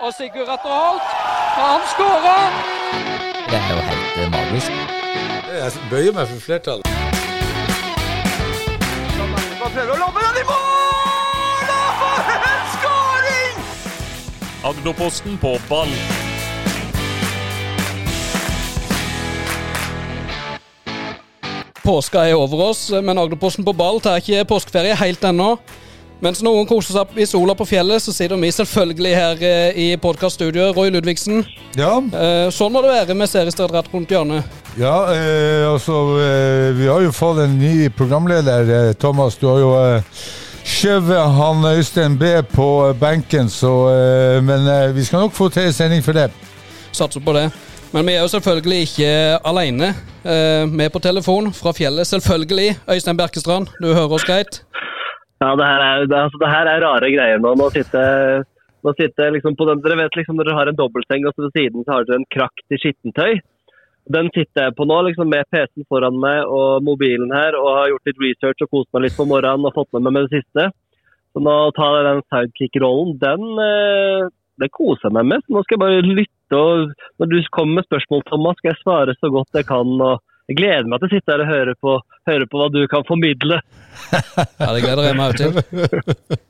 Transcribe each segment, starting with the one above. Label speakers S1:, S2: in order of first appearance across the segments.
S1: Og Sigurd Atter Holt, han skårer!
S2: Det er jo helt eh, magisk.
S3: Jeg bøyer meg for flertallet.
S4: Agderposten på ball.
S1: Påska er over oss, men Agderposten på ball tar ikke påskeferie helt ennå. Mens noen koser seg i sola på fjellet, så sitter vi selvfølgelig her eh, i podkaststudioet. Roy Ludvigsen.
S3: Ja,
S1: Eh, Sånn må det være med seriestart rett rundt hjørnet.
S3: ja eh, altså eh, Vi har jo fått en ny programleder, eh, Thomas. Du har jo eh, skjøvet han Øystein B på benken, så eh, Men vi skal nok få til en sending for det.
S1: Satser på det. Men vi er jo selvfølgelig ikke alene. Eh, er på telefon fra fjellet, selvfølgelig. Øystein Bjerkestrand, du hører oss greit?
S5: Ja, det her er, det, altså, det her er rare greier nå. Nå sitter nå sitter liksom på den, Dere vet liksom når dere har en dobbeltseng, og så ved siden så har dere en krakk til skittentøy. Den sitter jeg på nå liksom med PC-en foran meg og mobilen her, og har gjort litt research og kost meg litt på morgenen og fått med meg med det siste. Så nå tar jeg den sidekick-rollen. Den, eh, det koser jeg meg med. Så nå skal jeg bare lytte, og når du kommer med spørsmål, Thomas, skal jeg svare så godt jeg kan. og jeg gleder meg til å sitte her og høre på, høre på hva du kan formidle.
S1: Ja, Det gleder jeg meg òg til.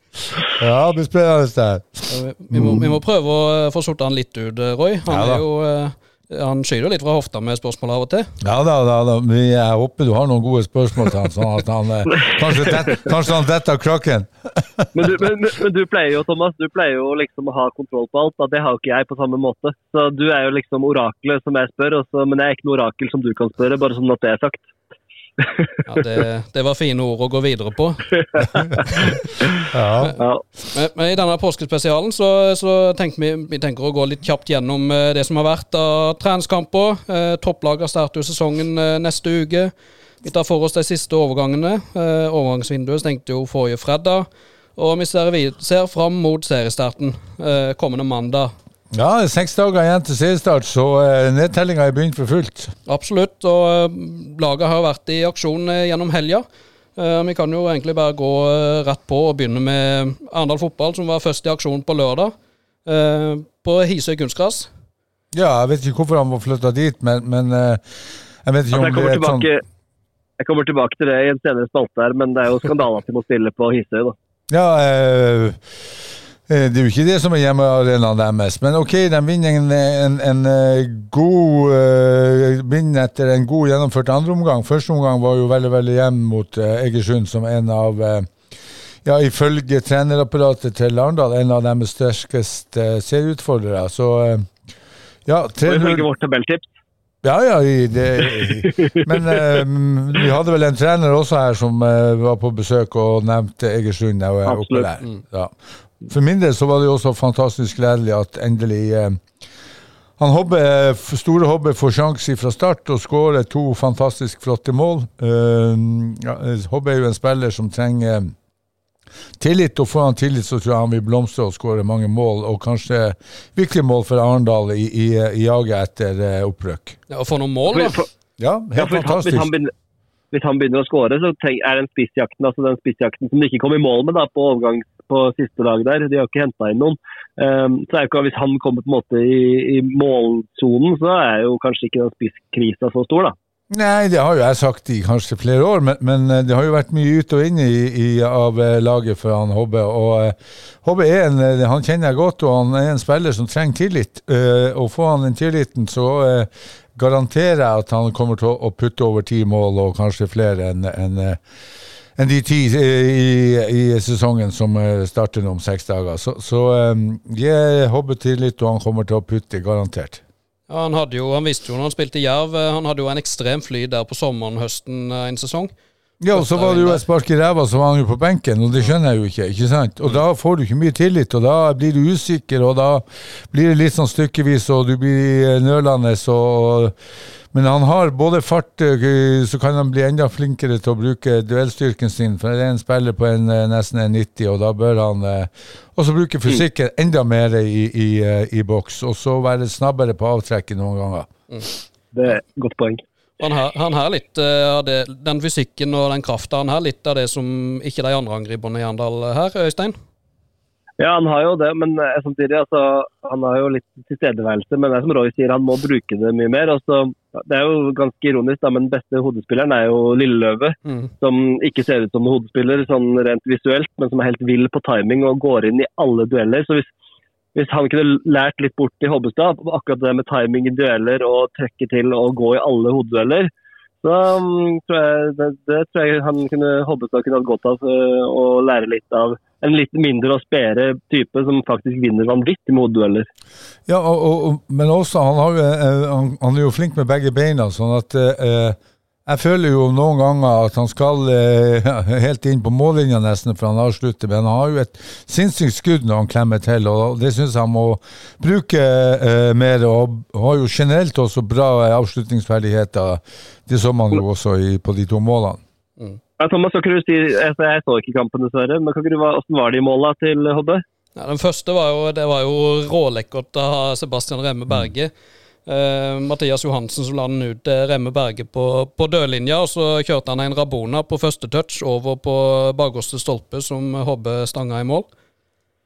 S3: Ja, det blir spennende.
S1: Vi, vi, må, vi må prøve å eh, få sorta han litt ut, eh, Roy. Han,
S3: Ja
S1: er jo, eh, han skyter litt fra hofta med spørsmål av og til.
S3: Ja da, da, da. Men jeg håper du har noen gode spørsmål til han, sånn at han eh, kanskje, det, kanskje han detter av krakken.
S5: Men du, men, men- du pleier jo Thomas, du pleier jo liksom å ha kontroll på alt. og Det har jo ikke jeg på samme måte. Så Du er jo liksom oraklet som jeg spør, også, men jeg er ikke noe orakel som du kan spørre. Bare sånn at det er sagt.
S1: Ja, det, det var fine ord å gå videre på.
S3: Ja.
S1: Men, men i denne påskespesialen så, så tenker vi, vi tenker å gå litt kjapt gjennom eh, det som har vært av treningskamper. Eh, Topplagene starter jo sesongen eh, neste uke. Vi tar for oss de siste overgangene. Eh, overgangsvinduet stengte jo forrige fredag. Og vi ser, ser fram mot seriestarten eh, kommende mandag.
S3: Ja, seks dager igjen til seriestart, så uh, nedtellinga er begynt for fullt.
S1: Absolutt. Og eh, laget har vært i aksjon eh, gjennom helga. Eh, Vi kan jo egentlig bare gå eh, rett på og begynne med Arendal fotball, som var først i aksjon på lørdag. eh, På Hisøy kunstgras.
S3: Ja, jeg vet ikke hvorfor han var flytta dit, men, men eh, jeg vet ikke
S5: Altså,
S3: om det er et sånn
S5: jeg kommer tilbake til det i en senere spalte, her, men det er jo skandale at de må stille på Hisøy. da.
S3: Ja, eh, eh, det er jo ikke det som er hjemmearenaen deres, men ok, de vinner en, en, en eh, god uh, vinner etter en god gjennomført andreomgang. Første omgang var jo veldig veldig jevn mot uh, Egersund, som en av uh, ja, ifølge trenerapparatet til Arendal, en av deres sterkeste uh, serieutfordrere. Så eh, ja,
S5: Og
S3: 3-0
S5: ifølge vårt tabelltips.
S3: Ja, ja, det, men eh, vi hadde vel en trener også her som uh, var på besøk og nevnte Egersund. og er
S5: Absolutt.
S3: der. Ja. For min del så var det jo også fantastisk gledelig at endelig eh, han Hobbe, store Hobbe får sjanse fra start og skårer to fantastisk flotte mål. Eh, ja, Hobbe er jo en spiller som trenger tillit, og får han tillit, så tror jeg han vil blomstre og skåre mange mål, og kanskje viktige mål for Arendal i, i, i jaget etter eh, opprykk.
S1: Ja, og få noen mål, da.
S3: Ja, helt
S5: ja, han, hvis, han begynner, hvis han begynner å skåre, så er den spissjakten altså den spissjakten som de ikke kom i mål med da, på overgang på siste dag der, de har ikke henta inn noen. Um, så er jo ikke, Hvis han kommer på en måte i, i målsonen, så er jo kanskje ikke den spisskrisa så stor. da.
S3: Nei, det har jo jeg sagt i kanskje flere år, men, men eh, det har jo vært mye ut og inn i, i, av eh, laget for han Hobbe. Og eh, Hobbe er en, han kjenner jeg godt, og han er en spiller som trenger tillit. Og får han den tilliten, så garanterer jeg at han kommer til å, putte over ti mål, og kanskje flere enn en, enn de ti eh, i, i sesongen som eh, starter om seks dager. Så, så jeg håper til litt, og han kommer til å putte, garantert.
S1: Ja, han, jo, han visste jo når han spilte i Jerv, eh, han hadde jo en ekstrem fly der på sommeren høsten eh, en sesong.
S3: Ja, og så var det jo et spark i ræva, så var han jo på benken, og det skjønner jeg jo ikke. ikke sant? Og da får du ikke mye tillit, og da blir du usikker, og da blir det litt sånn stykkevis, og du blir nølende. Og, men han har både fart, eh, så kan han bli enda flinkere til å bruke duellstyrken sin, for det er en spiller på en, eh, nesten en 90, og da bør han eh, også bruke fysikken enda mer i, i, i boks, og så være snabbere på avtrekket noen ganger.
S5: Det er et godt poeng.
S1: Han har, han har litt eh, av det, den fysikken og den krafta han har, litt av det som ikke de andre angriperne i Arendal her, Øystein.
S5: Ja, han har jo det, men eh, samtidig altså, han har jo litt tilstedeværelse. Men det er som Roy sier, han må bruke det mye mer. Altså, det er jo ganske ironisk, da, men den beste hodespilleren er jo Lilleløve.
S1: Mm.
S5: Som ikke ser ut som en hodespiller sånn rent visuelt, men som er helt vill på timing og går inn i alle dueller. Så hvis, hvis han kunne lært litt bort i Hobbestad, akkurat det med timing i dueller og trekke til og gå i alle hodedueller, så um, tror jeg, det, det tror jeg han kunne, Hobbestad kunne hatt godt av å lære litt av en litt mindre og spedere type som faktisk vinner vanvittig med hodedueller.
S3: Ja, og, og, men også, han, jo, eh, han, han er jo flink med begge beina, sånn at eh, jeg føler jo noen ganger at han skal eh, helt inn på mållinja nesten for han avslutter, men han har jo et sinnssykt skudd når han klemmer til, og det syns jeg han må bruke eh, mer. Og har jo generelt også bra eh, avslutningsferdigheter. Det så man jo også i, på de to målene.
S5: Ja, Thomas, hva kan du si, jeg, jeg så ikke kampen dessverre, men kan du, hvordan var de måla til Hobbe?
S1: Ja, den første var jo, det var jo rålekkert av Sebastian Remme Berge. Eh, Mathias Johansen som la den ut til Remme Berge på, på dødlinja. og så kjørte han en Rabona på første touch over på bakerste stolpe, som Hobbe stanga i mål.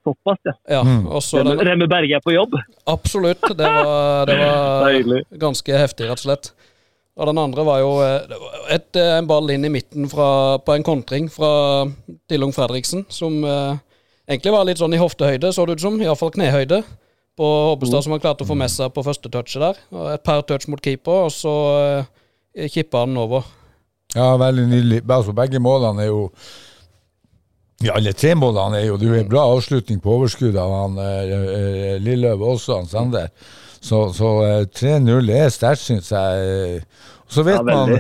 S5: Såpass, ja.
S1: Ja, så
S5: Remme,
S1: den,
S5: Remme Berge er på jobb.
S1: Absolutt. Det var, det var ganske heftig, rett og slett. Og den andre var jo eh, et, eh, en ball inn i midten fra, på en kontring fra Dillung Fredriksen, som eh, egentlig var litt sånn i hoftehøyde, så det ut som. Iallfall knehøyde på Hobbestad, som han klarte å få med seg på første touchet der. Og Et par touch mot keeper, og så eh, kippa han over.
S3: Ja, veldig nydelig. Altså, begge målene er jo ja, alle tre målene er jo Det er jo en bra avslutning på overskudd av han eh, eh, også, han Sander. Så, så eh, 3-0 er sterkt, syns jeg. Og så vet,
S5: Ja,
S3: man,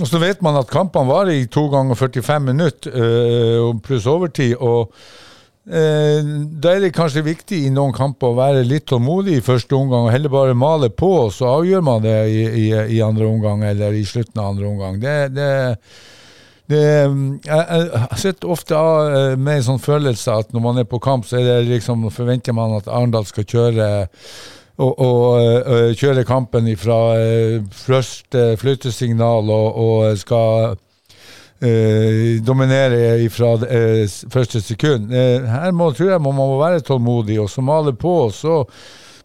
S3: og så vet man at kampene varer i to ganger 45 minutter, eh, pluss overtid. og Eh, da er det kanskje viktig i noen kamper å være litt tålmodig i første omgang og heller bare male på, så avgjør man det i, i, i andre omgang eller i slutten av andre omgang. Det, det, det, jeg, jeg har sett ofte av, eh, med en sånn følelse at når man er på kamp, så liksom, forventer man at Arendal skal kjøre og, og og kjøre kampen fra første flyttesignal og, og skal eh, dominerer fra eh, første sekund. Eh, her må, tror jeg man må være tålmodig og så male på. Så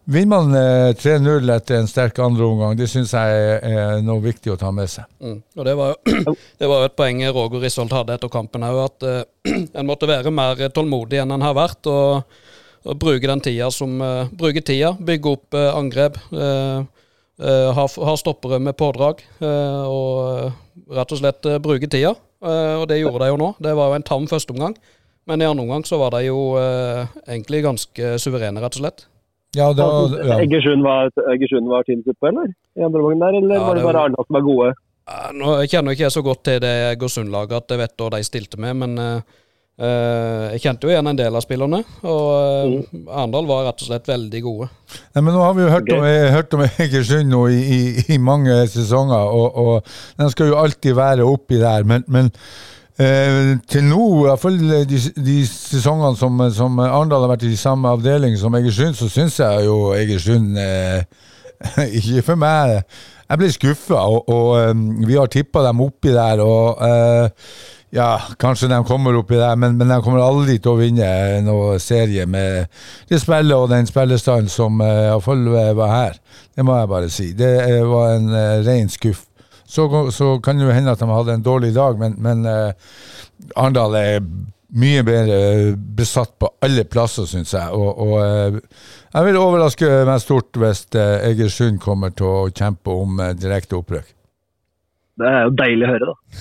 S3: vinner man eh, 3-0 etter en sterk andreomgang. Det syns jeg er, noe viktig å ta med seg.
S1: Mm. Og det var, jo, det var et poeng Roger Risholt hadde etter kampen òg, at eh, en måtte være mer tålmodig enn en har vært. og, og bruke den tida som uh, Bruke tida, bygge opp eh, angrep. eh, eh, har, ha stoppere med pådrag. uh, og eh, rett og slett uh, bruke tida. Og det gjorde de jo nå. Det var jo en tam førsteomgang. Men i andre omgang så var de jo egentlig ganske suverene, rett og slett.
S3: Ja, da, ja.
S5: Egersund var, Egersund var tidligst eller? I andre omgang der, eller
S1: Ja,
S5: var det
S1: det
S5: bare
S1: var-
S5: Arendal som var gode?
S1: Nå kjenner ikke jeg så godt til det Egersund-laget at jeg vet hva de stilte med, men eh, eh, jeg kjente jo igjen en del av spillerne. Og uh, Arendal var rett og slett veldig gode.
S3: Nei, men nå har vi jo hørt om, hørt om Egersund nå i, i, i mange sesonger, og, og den skal jo alltid være oppi der. Men, men uh, til nå, i hvert fall de, de sesongene som, som Arendal har vært i samme avdeling som Egersund, så syns jeg jo Egersund Ikke for meg. Jeg ble skuffa, og, og um, vi har tippa dem oppi der. og eh, ja, kanskje de kommer oppi der, men, men de kommer aldri til å vinne noen serie med det spillet og den spillestanden som uh, var her. Det må jeg bare si. Det uh, var en uh, ren skuff. Så, så kan det jo hende at de hadde en dårlig dag, men, men Arendal er mye bedre besatt på alle plasser, syns jeg. Og, og eh, jeg vil overraske meg stort hvis eh, Egersund kommer til å kjempe om eh, direkte opprykk.
S5: Det er jo deilig å høre, da.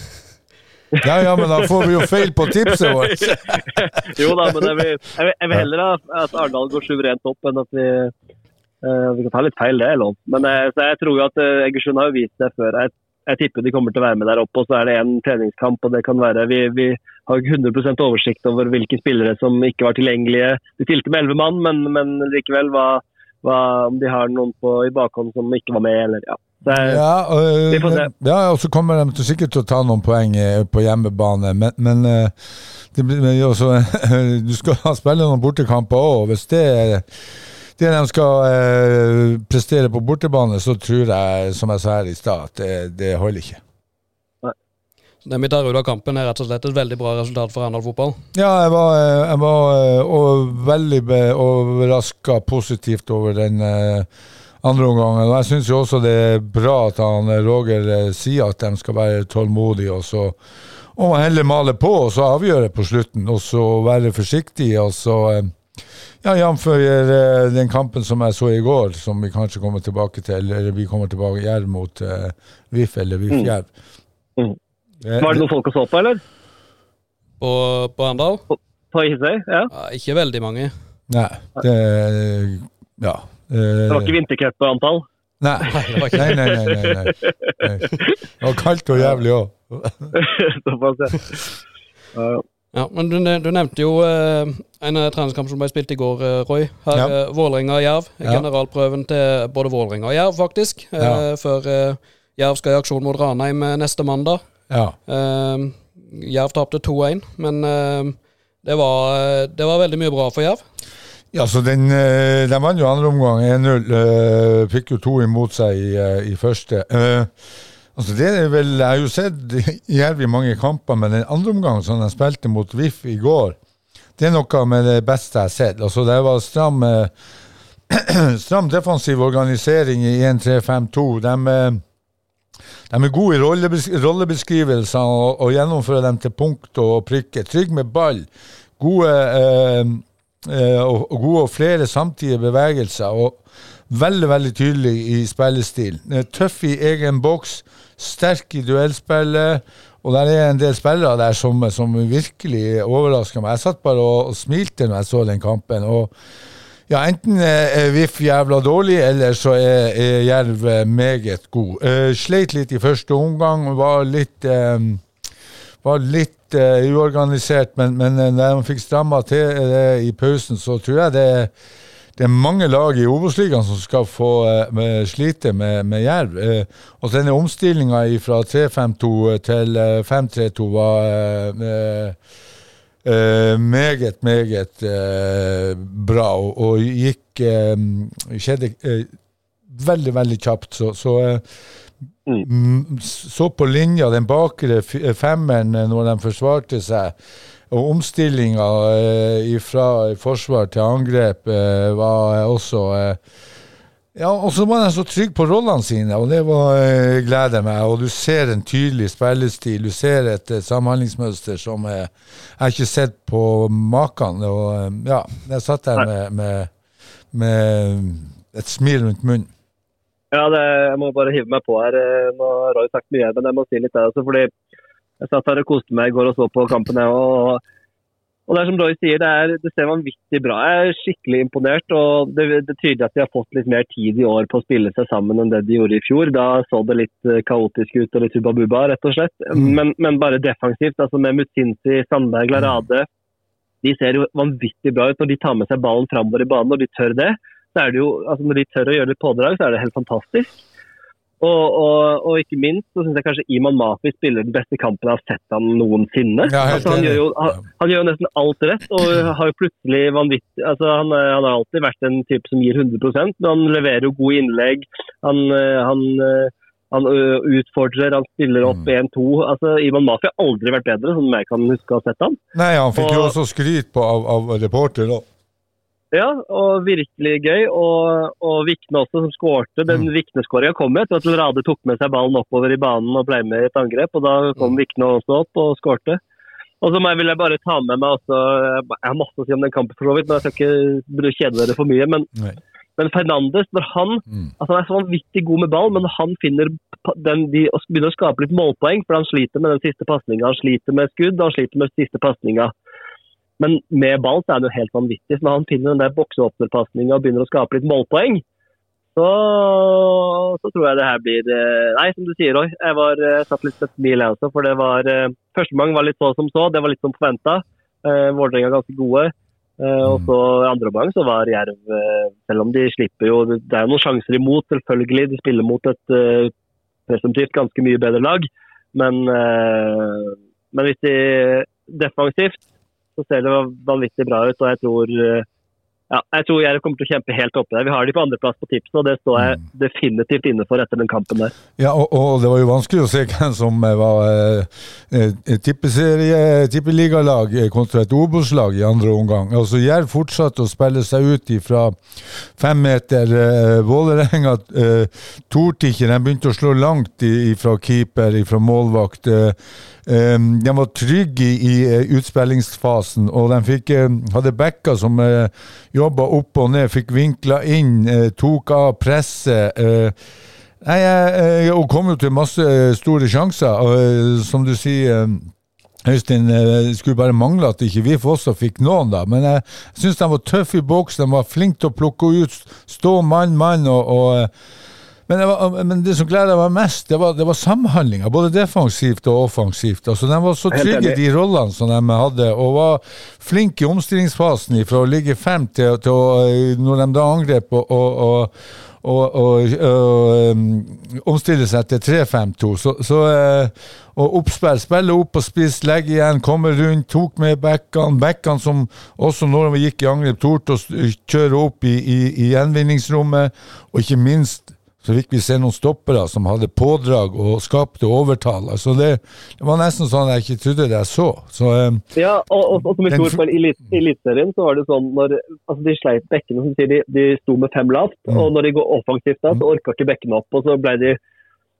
S3: Ja, ja, men da får vi jo feil på tipset vårt.
S5: Jo da, men jeg vil, jeg vil, jeg vil heller at Arendal går suverent opp enn at vi uh, Vi kan ta litt feil, det er lov. Men eh, så jeg tror jo at uh, Egersund har jo vist det før. Jeg, jeg tipper de kommer til å være med der oppe, og så er det en treningskamp. og det kan være, Vi, vi har ikke 100% oversikt over hvilke spillere som ikke var tilgjengelige. De stilte med elleve mann, men, men likevel hva, hva, om de har noen på, i bakhånd som ikke var med. eller ja. Så
S3: Ja, og,
S5: Vi får se.
S3: ja, og så kommer de til sikkert til å ta noen poeng eh, på hjemmebane, men, men eh, det blir også, du skal spille noen bortekamper òg, hvis det er det de skal prestere på bortebane, så tror jeg, som jeg sa her i stad, at det, det holder ikke.
S1: Den vi tar ut av kampen, er rett og slett et veldig bra resultat for Arendal fotball.
S3: Ja, jeg var, jeg var og veldig overraska positivt over den eh, andre omgangen. Og jeg syns jo også det er bra at han Roger sier at de skal være tålmodige, og så og heller male på og så avgjøre på slutten. Og så være forsiktig. og så ja, Jf. den kampen som jeg så i går, som vi kanskje kommer tilbake til, eller vi kommer tilbake Jerv mot uh, VIF eller VIF Jerv.
S5: Mm. Mm. Var det noen folk å så på, eller?
S1: På, på Arendal?
S5: På, på Hisøy, ja.
S1: ja. Ikke veldig mange.
S3: Nei, det Ja.
S5: Det var ikke vintercup-antall?
S3: Nei. Nei, nei, nei, nei, nei. Det var kaldt og jævlig òg.
S1: ja. men du, du nevnte jo eh, en treningskamp som ble spilt i går, eh, Roy. Her, ja. eh, Vålerenga-Jerv. Generalprøven til både Vålerenga og Jerv, faktisk. Eh, ja. Før eh, Jerv skal i aksjon mot Ranheim eh, neste mandag.
S3: Ja.
S1: Jerv tapte 2-1, men det, var, det, var, veldig mye bra for Jerv.
S3: Ja, så den, uh, De vant jo andre omgang 1-0. Uh, fikk jo to imot seg i, i første. altså det er vel, Jeg har jo sett Jerv i mange kamper, men den andre omgangen som de spilte mot VIF i går, det er noe med det beste jeg har sett. Altså Det var stram, stram defensiv organisering i 1-3-5-2. De de er gode i rollebeskrivelser og, og, gjennomfører dem til punkt og prikke. Trygg med ball. Gode, eh, eh, og, og, gode og flere samtidige bevegelser. og Veldig veldig tydelig i spillestil. Tøff i egen boks, sterk i duellspillet. Og der er en del spillere der som, som virkelig overrasker meg. Jeg satt bare og, og smilte når jeg så den kampen. og ja, enten er VIF jævla dårlig, eller så er, er Jerv meget god. Uh, sleit litt i første omgang, var litt um, var litt uh, uorganisert, men, men når de fikk stramma til det i pausen, så tror jeg det, det er mange lag i Obos-ligaen som skal få uh, slite med, med Jerv. Uh, og denne omstillinga fra 3-5-2 til 5-3-2 var meget, meget bra, og, og gikk skjedde veldig, veldig kjapt. Så, så, mm. så på linja, den bakre femmeren når de forsvarte seg, og omstillinga fra forsvar til angrep var også ja, og så var de så trygge på rollene sine, og det var, uh, gleder meg. Og du ser en tydelig spillestil, du ser et uh, samhandlingsmønster som jeg, jeg har ikke sett på maken. Og ja, jeg satt der med, med, med et smil rundt munnen.
S5: Ja, det, jeg må bare hive meg på her. Nå har Roy sagt mye, men jeg må si litt der også. fordi jeg satt her og koste meg i går og så på kampen. og og Det er som Roy sier, det, er, det, ser vanvittig bra Jeg er skikkelig imponert. og det, det tyder at de har fått litt mer tid i år på å spille seg sammen enn det de gjorde i fjor. Da så det litt eh, kaotisk ut og litt hubba rett og slett. Mm. Men, men, bare defensivt. altså Med Mutinsi, Sandberg, Larade. De ser jo vanvittig bra ut når de tar med seg ballen framover i banen. og de tør det, så er det jo, altså når de tør å gjøre litt pådrag, så er det helt fantastisk. Og, og, og, ikke minst så syns jeg kanskje Iman Mafi spiller den beste kampen jeg har sett ham noensinne. Ja, altså, han, gjør jo, han, han, gjør jo, nesten alt rett og har jo plutselig vanvittig altså, han, han, har alltid vært en type som gir 100 men han leverer jo gode innlegg. Han, han, han utfordrer, han stiller opp 1-2. Mm. Altså, Iman Mafi har aldri vært bedre, som jeg kan huske å ha sett ham.
S3: Nei, han fikk og, jo også skryt på, av, av reporter. da.
S5: Ja, og virkelig gøy. Og, og Vikne også, som skårte. Den mm. Vikne-skåringa kom etter at Rade tok med seg ballen oppover i banen og ble med i et angrep. og Da kom mm. Vikne også opp og skårte. Og så vil jeg bare ta med meg også Jeg har masse å si om den kampen, for så vidt, men jeg skal ikke kjede dere for mye. Men, men Fernandes, når han mm. altså han er så vanvittig god med ball, men han finner den, de, begynner å skape litt målpoeng, for han sliter med den siste pasninga. Han sliter med skudd, han sliter med siste pasninga. Men med ball så er det jo helt vanvittig. Når han finner den der bokseåpnerpasninga og begynner å skape litt målpoeng, så, så, tror jeg det her blir eh, Nei, som du sier, Roy. Jeg var eh, satt litt med smil, jeg også. For det var eh, Første gang var litt så som så. Det var litt som forventa. Eh, Vålerenga ganske gode. Eh, og så andre omgang så var Jerv Selv om de slipper jo Det er jo noen sjanser imot, selvfølgelig. De spiller mot et eh, presumptivt ganske mye bedre lag. Men, men hvis de defensivt så ser det vanvittig bra ut. og jeg tror, ja, jeg tror Jerv kommer til å kjempe helt oppe der. Vi har de på andreplass på tipset, og det står jeg definitivt inne for etter den kampen der.
S3: Ja, og, og det var jo vanskelig å se hvem som eh, var eh, eh, tippeserie, tippeligalag eh, kontra et Obos-lag i andre omgang. Altså Jerv fortsatte å spille seg ut fra femmeter. Eh, Vålerenga eh, torde ikke, de begynte å slå langt ifra fra keeper, fra målvakt. Eh, eh, de var trygge i, eh, utspillingsfasen, og de fikk, eh, hadde backer som eh, jobba opp og ned, fikk vinkla inn, tok av presset. Nei, jeg, kom jo til masse store sjanser. Og, som du sier, Øystein, det skulle bare mangle at ikke vi for også fikk noen, da. Men jeg syns de var tøffe i boks, de var flinke til å plukke ut, stå mann, mann. og, og men det, var, men det som gleda meg mest, det var, det var samhandlinga, både defensivt og offensivt. Altså, de var så trygge, de rollene som de hadde, og var flinke i omstillingsfasen fra å ligge fem til, til å, eh, når de da angrep og, og, og, og, og, og omstille seg til 3-5-2. Så, så, eh, og oppspill, spille opp på spiss, legge igjen, komme rundt, tok med backene. Backene som også når vi gikk i angrep, torde å kjøre opp i, i, i gjenvinningsrommet, og ikke minst så fikk vi se noen stoppere som hadde pådrag og skapte overtall. Altså det, det var nesten sånn jeg ikke trodde det jeg så. så eh,
S5: Ja, og, og, og som
S3: fu-
S5: på elit- Eliteserien, så var det sånn når altså de sleit bekkene, som sier de, de sto med fem lavt,
S3: Mm.
S5: og når de går offensivt da, så orker ikke bekkene opp, og så ble de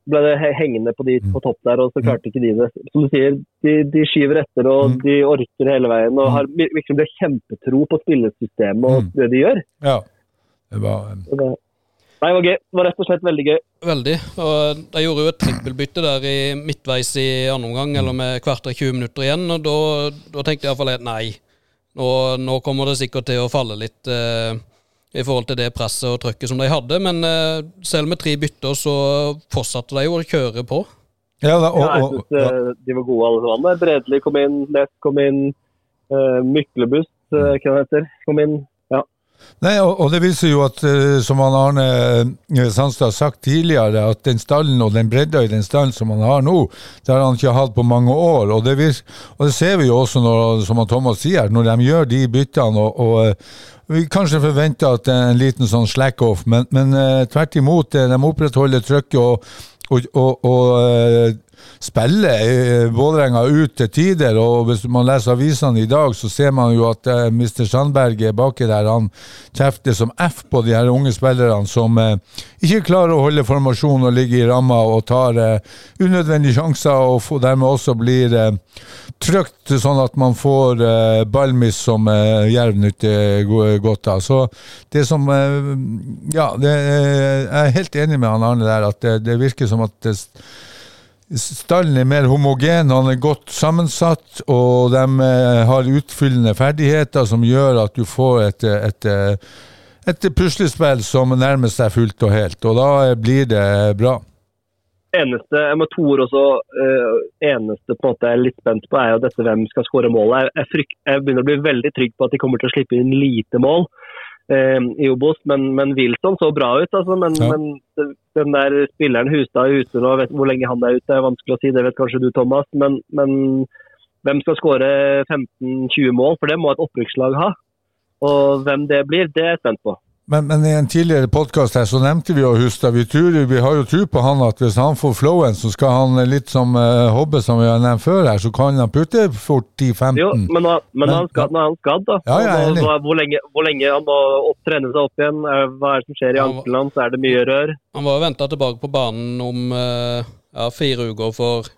S5: ble det hengende på de
S3: Mm.
S5: på topp der, og så klarte ikke de det. Som du sier, de, de skyver etter, og
S3: Mm.
S5: de orker hele veien, og har virkelig kjempetro på spillesystemet og
S3: Mm.
S5: det de gjør.
S3: ja. Det var
S5: Um, nei, det var gøy. Det var rett og slett veldig gøy.
S1: Veldig. Og de gjorde jo et trippelbytte der i midtveis i andre omgang, eller med kvarter 20 minutter igjen. Og da, da tenkte jeg iallfall at nei, nå, nå kommer det sikkert til å falle litt eh, i forhold til det presset og trøkket som de hadde. Men eh, selv med tre bytter så fortsatte de jo å kjøre på.
S3: Ja, da, og,
S5: Ja, jeg
S3: og,
S5: synes eh, de var gode alle sammen. Bredli kom inn, lett kom inn, uh, Myklebust, uh, hva heter, kom inn.
S3: Nei, og, og det viser jo at, eh, som han Arne eh, Sandstad har sagt tidligere, at den stallen og den bredda i den stallen som han har nå, det har han ikke hatt på mange år. Og det, vir, og det ser vi jo også, når, som Thomas sier, når de gjør de byttene. og, og eh, vi kanskje forventer at det er en liten sånn slack-off, men, men tvert imot, de opprettholder trykket og, og, og, og spiller Vålerenga ut til tider. og Hvis man leser avisene i dag, så ser man jo at eh, Mr. Sandberg er baki der. Han kjefter som F på de her unge spillerne som eh, ikke klarer å holde formasjon og ligge i ramma og tar eh, unødvendige sjanser, og dermed også blir trygt, sånn at man får ballmiss som Jerv nyter go- godt av. Så det som Ja, det, jeg er helt enig med han Arne der, at det, det virker som at det, Stallen er mer homogen, han er godt sammensatt, og de eh, har utfyllende ferdigheter som gjør at du får et, et, eh, et puslespill som nærmer seg fullt og helt, og da eh, blir det bra.
S5: Eneste, jeg må to ord også, eneste på en måte jeg er litt spent på, er jo dette hvem skal skåre målet. Jeg, frykt, jeg begynner å bli veldig trygg på at de kommer til å slippe inn lite mål i Obos, men, men Wilson så bra ut. Altså, men,
S3: Ja.
S5: men den der spilleren Hustad er ute nå, vet hvor lenge han er ute, er vanskelig å si, det vet kanskje du Thomas. Men, men hvem skal skåre 15-20 mål, for det må et opprykkslag ha. Og hvem det blir, det er jeg spent på.
S3: Men, men i en tidligere podkast her så nevnte vi jo Hustad. Vi, tror, vi har jo tro på han at hvis han får flowen, så skal han litt som uh, Hobbe, som vi har nevnt før her, så kan han putte fort 10-15.
S5: Jo, men, men, men han skal, når er han skadd da.
S3: Ja,
S5: ja,
S3: enig.
S5: nå- hvor, lenge, hvor lenge han må opp, trene seg opp igjen? Hva er det som skjer i ankelen hans? Er det mye rør?
S1: Han var jo venta tilbake på banen om uh, ja, fire uker for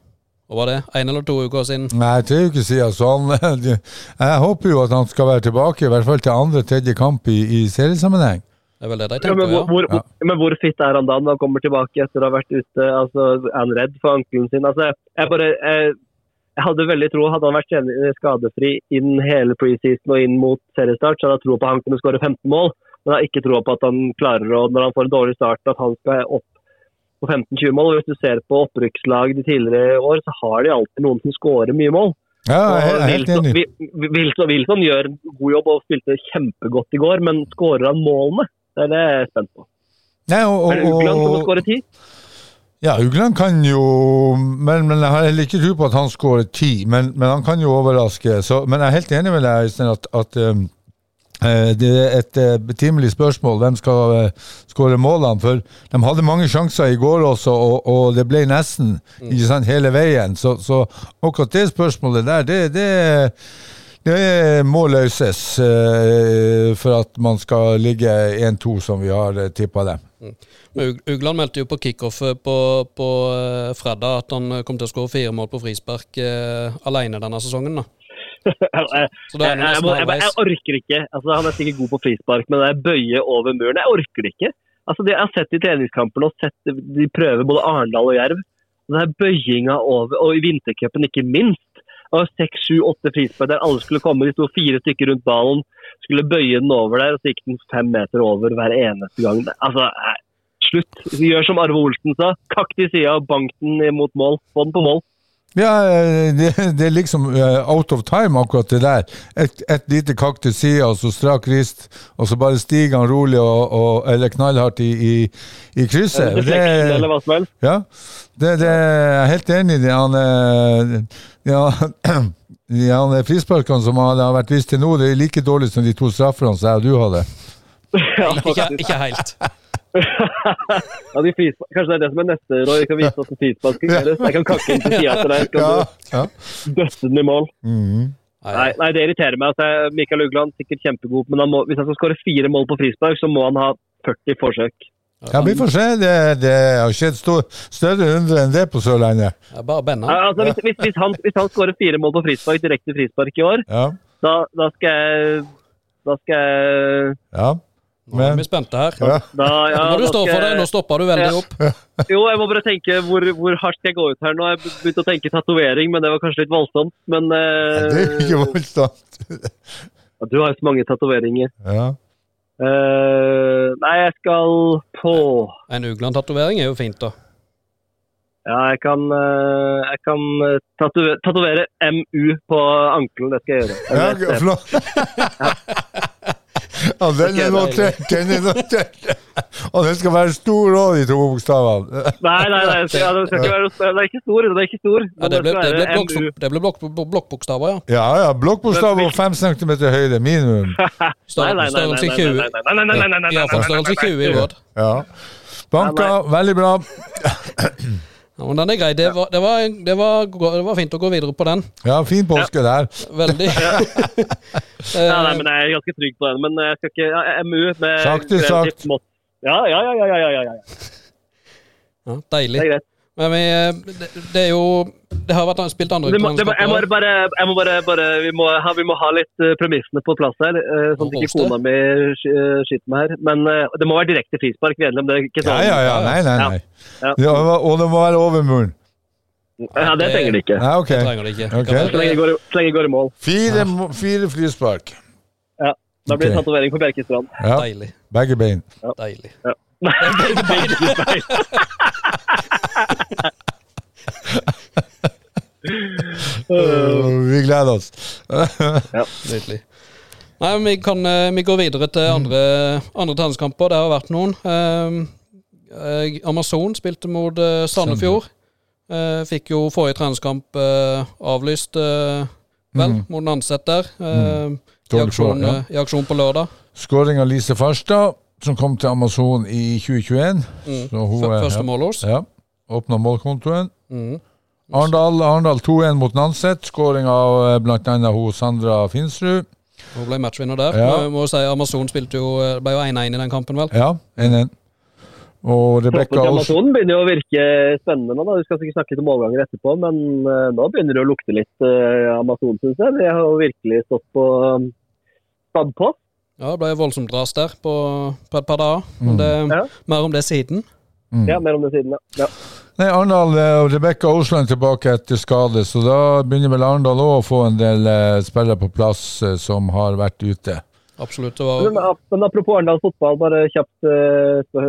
S1: hva var det, én eller to uker siden.
S3: Nei, tre uker siden. Så han, jeg håper jo at han skal være tilbake, i hvert fall til andre-tredje kamp i, i seriesammenheng.
S1: Det er vel det de
S5: Ja,
S1: tenker,
S5: men,
S1: ja.
S5: hvor, hvor,
S3: Ja.
S5: men hvor fitt er han da når han kommer tilbake etter å ha vært ute? Altså, er han redd for ankelen sin? Altså, jeg, bare, jeg, jeg hadde veldig tro, hadde han vært skadefri inn hele preseason og inn mot seriestart, så hadde jeg tro på at han kunne skåre 15 mål. Men jeg har ikke tro på at han klarer å, når han får en dårlig start, at han skal opp på 15-20 mål. Og Hvis du ser på opprykkslag de tidligere år, så har de alltid noen som skårer mye mål.
S3: Ja, er helt enig.
S5: Wil- Wilson, Wilson gjør en god jobb og spilte kjempegodt i går, men skårer han målene? Det er det jeg er spent på.
S3: Nei, og,
S5: det Ugland som må skåre ti?
S3: ja, Ugland kan jo men, men jeg har heller ikke tro på at han skårer ti, men, men han kan jo overraske. Så, men jeg er helt enig med deg, Øystein, at, at um, Det er et eh, betimelig spørsmål. Hvem skal eh, skåre målene? For de hadde mange sjanser i går også, og, og det ble nesten ikke sant, hele veien. Så, så akkurat det spørsmålet der, det, det, det må løses eh, for at man skal ligge 1-2 som vi har tippa
S1: dem. Ugland meldte jo på kickoffet på, på eh, fredag at han eh, kom til å skåre fire mål på frispark alene denne sesongen. da.
S5: Jeg,
S1: er
S5: orker ikke. Altså, han er sikkert god på frispark, men det bøye over muren. Jeg orker det ikke. Altså, det jeg har sett i treningskampene og sett de prøver både Arendal og Jerv. Det er bøyinga over, og i vintercupen ikke minst. Seks, sju, åtte frispark der alle skulle komme. De sto fire stykker rundt ballen, skulle bøye den over der, og så gikk den fem meter over hver eneste gang. Altså, slutt. Gjør som Arve Olsen sa. Kakk til sida bank den mot mål. Få den på mål.
S3: Ja, eh, det, det er liksom eh, out of time, akkurat det der. Et, et lite kakk til sida, og så strak rist, og så bare stiger han rolig og, og, eller knallhardt i, i, i krysset.
S5: Det,
S3: ja, det, det er jeg helt enig i. det. Han, eh, ja, ja, han er frisparkene som han har vært vist til nå, det er like dårlig som de to straffene som jeg og du hadde.
S5: Ja,
S1: Ikke, ikke helt.
S5: Ja, de frispark- Kanskje det er det som er neste, Roy. Kan vise oss frispark skal gjøres. Jeg kan kakke inn til sida til deg. Skal
S3: Ja, ja.
S5: døtte den i mål.
S3: Mm.
S5: Nei, nei, det irriterer meg. Altså, Mikael Ugland sikkert kjempegod, men han må, hvis han skal skåre fire mål på frispark, så må han ha 40 forsøk.
S3: ja, vi får se. Det, det har skjedd stor, større hundre enn det på Sørlandet.
S1: Det er bare Benna.
S5: Ja, Altså, hvis, hvis, hvis, han, hvis han skårer fire mål på frispark, direkte frispark i år,
S3: Ja,
S5: da, da skal jeg Da skal jeg
S3: ja.
S1: Nå er vi spente her.
S3: ja.
S5: da, ja,
S1: Nå må du stå for det. Nå stopper du veldig
S5: Ja.
S1: opp.
S5: Jo, jeg må bare tenke hvor, hvor hardt skal jeg gå ut her nå. Jeg begynte begynt å tenke tatovering, men det var kanskje litt voldsomt. Men eh,
S3: Det er ikke voldsomt.
S5: Du har jo så mange tatoveringer.
S3: Ja.
S5: Eh, nei, jeg skal på
S1: En Ugland-tatovering er jo fint, da.
S5: Ja, jeg kan, eh, jeg kan eh, tatovere, MU på ankelen. Det skal jeg gjøre.
S3: Ja,
S5: Jeg ja,
S3: flott. Ja, den er notert, den er notert. Og den skal være stor òg, de to bokstavene.
S5: Nei, nei, nei det, skal, det, skal ikke være, det er ikke stor. Det er ikke stor.
S1: Ja, det ble, det ble, det ble blokk, blokkbokstaver, ja.
S3: Ja, ja. Blokkbokstaver og fem centimeter høyde minimum.
S1: Størrelse 20. Iallfall størrelse 20 i vårt.
S3: Ja. Banker, veldig bra.
S1: Ja, men den er grei. Det var, det, var, det, var, det var fint å gå videre på den.
S3: Ja, fin påske der.
S1: Veldig.
S5: Ja, nei, men jeg er ganske trygg på den. Men jeg skal ikke ja, MU med
S3: Sakte sagt.
S5: Ja, ja, ja, ja, ja, ja, ja, ja.
S1: Ja,
S5: Det er greit.
S1: Men vi, det, det er jo Det har vært spilt andre
S5: må, må, jeg må bare, jeg må bare, bare vi, må ha, vi må ha litt eh, premissene på plass her, eh, sånn at ikke kona mi sk- eh, skyter meg her. Men eh, det må være direkte frispark. Er? Ikke
S3: Ja
S5: sånn.
S3: ja ja, nei nei nei.
S5: Ja.
S3: Ja, og det må være over muren.
S5: Ja, det trenger det ikke.
S3: Nei, okay.
S1: Det trenger det ikke. Okay.
S5: Så lenge det går, så lenge det går i mål.
S3: Fire, fire frispark.
S5: Ja. Da blir det
S3: okay.
S5: tatovering på Bjerkestrand.
S3: Ja,
S1: Deilig.
S3: begge bein.
S1: Deilig.
S5: Ja. begge bein.
S3: Øh, Vi gleder oss.
S1: Nydelig. Nei, vi, kan, eh, vi går videre til andre, andre tenniskamper. Det har vært noen. Eh, eh, Amazon spilte mot eh, Sandefjord. Eh, fikk jo forrige treningskamp eh, avlyst, eh, vel, mot Nanset der. Eh, i, aksjon,
S3: ja.
S1: eh, I aksjon på lørdag.
S3: Skåring av Lise Farstad, som kom til Amazon i 2021.
S1: Mm.
S3: Så hun
S1: Første mål hos.
S3: Ja. Åpna målkontoen.
S1: Mm.
S3: Arendal Arendal 2-1 mot Nanset. Skåring av bl.a. annet hun Sandra Finsrud.
S1: Hun ble matchvinner der.
S3: Ja.
S1: Må, må si Amazon spilte jo, eh, ble jo 1-1 i den kampen, vel.
S3: Ja, 1-1. Og Rebekka
S5: Amazon begynner jo å virke spennende nå. da. Vi skal sikkert snakke litt om overganger etterpå, men eh, nå begynner det å lukte litt uh, Amazon, syns jeg. De har jo virkelig stått på Stad på.
S1: Ja, det ble voldsomt ras der på, på et par dager. Men det,
S5: Ja.
S1: mer om det siden.
S3: Mm.
S5: Ja, mer om det siden, ja. ja.
S3: Nei, Arendal eh, og Rebekka Osland tilbake etter skade, så da begynner vel Arendal òg å få en del eh, spillere på plass eh, som har vært ute.
S1: Absolutt. Det var
S5: Men, apropos Arendal fotball, bare kjapt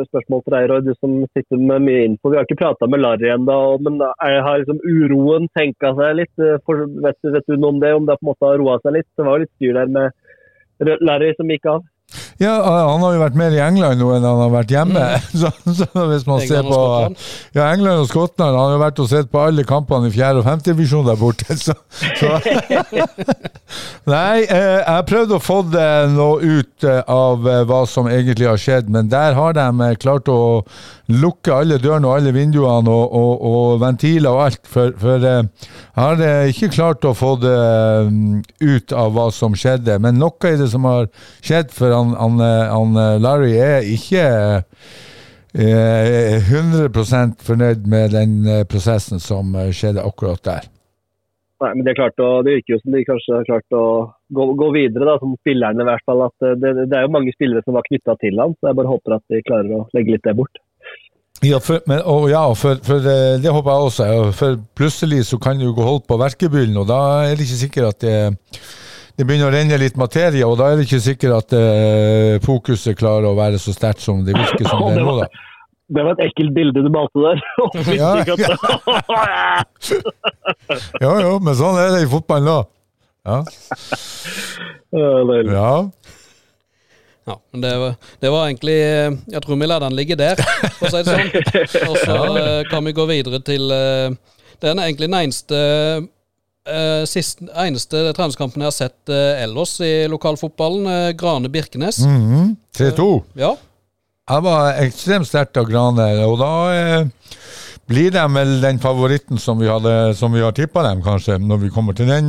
S5: spørsmål til deg, Roy, du som sitter med mye info. Vi har ikke prata med Larry ennå, men har liksom uroen tenka seg litt? For, vet, du- vet du noe om det? Om det på en måte har roa seg litt? Det var jo litt styr der med Larry som gikk av.
S3: Ja, han har jo vært mer i England nå enn han har vært hjemme. Så, så hvis man ser
S1: England ser
S3: på Ja, England og Skottland. Han har jo vært og sett på alle kampene i fjerde og 5. divisjon der borte. Så, så. Nei, eh, jeg prøvde å få det noe ut eh, av eh, hva som egentlig har skjedd, men der har de eh, klart å lukke alle dørene og alle vinduene og, og, og ventiler og alt. For, for eh, jeg har eh, ikke klart å få det mm, ut av hva som skjedde. Men noe i det som har skjedd for han, han, eh, han Larry, er ikke eh, 100% fornøyd med den prosessen som skjedde akkurat der.
S5: Nei, men det er klart å, Det virker jo som de kanskje har klart å gå, gå videre, da, som spillerne i hvert fall. det, det er jo mange spillere som var knytta til han, så jeg bare håper at de klarer å legge litt det bort.
S3: Ja, for, men, og ja, for, for eh, det håper jeg også. For plutselig så kan du gå holdt på verkebyllen, og da er det ikke sikkert at det, det begynner å renne litt materie, og da er det ikke sikkert at eh, fokuset klarer å være så sterkt som det virker som det er nå. da.
S5: Det var et ekkelt bilde du malte der.
S3: Ja, Jo, jo, men sånn er det i fotballen da. Ja. Ja.
S1: Ja, men det, var- det var egentlig eh, Jeg tror vi lar den ligge der, for å si det sånn. Og så eh, kan vi gå videre til eh, Den er egentlig den eneste Uh, siste, eneste treningskampen jeg har sett uh, ellers i lokalfotballen. uh, Grane Birkenes.
S3: Mhm. 3-2.
S1: Ja.
S3: Jeg var ekstremt sterkt av Grane, og da blir de vel den favoritten som vi, hadde, som vi har tippa dem, kanskje, når vi kommer til den.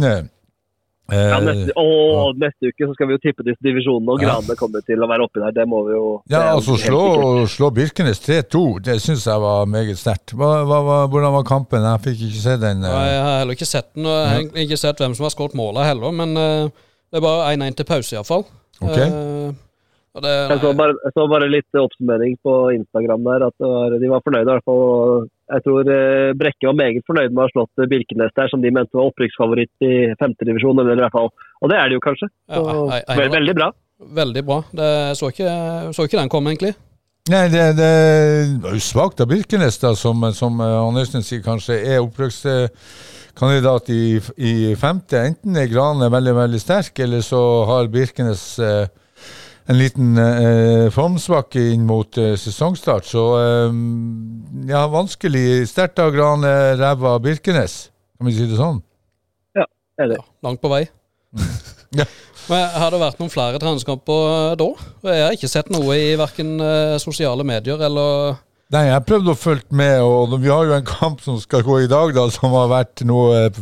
S3: Eh,
S5: Ja, neste, å, neste uke så skal vi jo tippe disse divisjonene, og
S3: Ja.
S5: Grane kommer til å være oppi der. Det må vi jo
S3: Ja, altså slå, slå Birkenes 3-2, det syns jeg var meget sterkt. Hvordan var kampen? Jeg fikk ikke se den.
S1: Ja,
S3: eh.
S1: Jeg har heller ikke sett den, og jeg har ikke sett hvem som har skåret målet heller, men uh, det er bare 1-1 til pause, iallfall.
S3: Okay.
S1: Uh, det,
S5: Jeg så, bare, jeg så bare litt oppsummering på Instagram der, at det var, de var fornøyde i hvert fall. Jeg tror eh, Brekke var meget fornøyd med å ha slått Birkenes der, som de mente var opprykksfavoritt i femtedivisjon. eller i hvert fall. Og det er det jo kanskje.
S1: Ja,
S5: Så,
S1: jeg- jeg-
S5: veldig bra.
S1: Veldig bra. Det, så, ikke, så ikke den komme, egentlig.
S3: Nei, det, det var jo svakt av Birkenes, da, som, som Andersen han Øystein sier, kanskje er opprykkskandidat i, i femte. Enten er Grane veldig, veldig sterk, eller så har Birkenes eh, en liten eh, formsvakke inn mot eh, sesongstart. Så eh, ja, vanskelig. Sterkt av Grane, ræva av Birkenes. Kan vi si det sånn?
S5: Ja, det Er det.
S1: Ja, langt på vei.
S3: Ja.
S1: Men Har det vært noen flere treningskamper eh, da? Jeg har ikke sett noe i verken eh, sosiale medier eller
S3: Nei, jeg prøvde å følge med, og vi har jo en kamp som skal gå i dag, da, som har vært noe eh,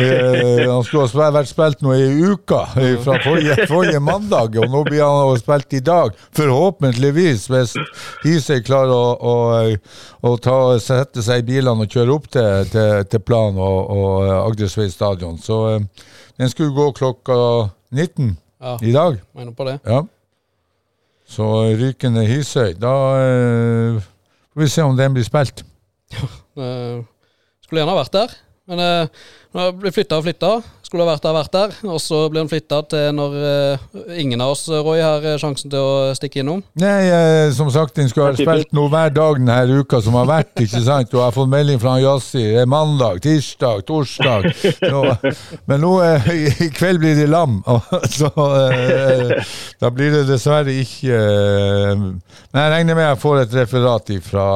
S3: eh, Han skulle ha vært spilt noe i uka, eh, fra forrige, forrige mandag, og nå blir han spilt i dag. Forhåpentligvis, hvis Hisøy klarer å, å, å ta, sette seg i bilene og kjøre opp til, til, til Plan og, og Agdersvei stadion. Så eh, den skulle gå klokka 19
S1: Ja,
S3: i dag.
S1: mener på det.
S3: Ja. Så Rykende Hisøy, da eh, får vi se om den blir spilt.
S1: Eh, skulle gjerne vært der, men uh, nå ble flytta og flytta. Skulle ha vært der, vært der. Og så blir han flytta til når eh, ingen av oss, Roy, har eh, sjansen til å stikke innom.
S3: Nei, eh, som sagt, han skulle ha spilt noe hver dag denne uka som har vært, ikke sant? Og jeg har fått melding fra Jazzy. Det er mandag, tirsdag, torsdag. Nå, men nå eh, i, i kveld blir de lam, og så eh, da blir det dessverre ikke eh, Men jeg regner med jeg får et referat fra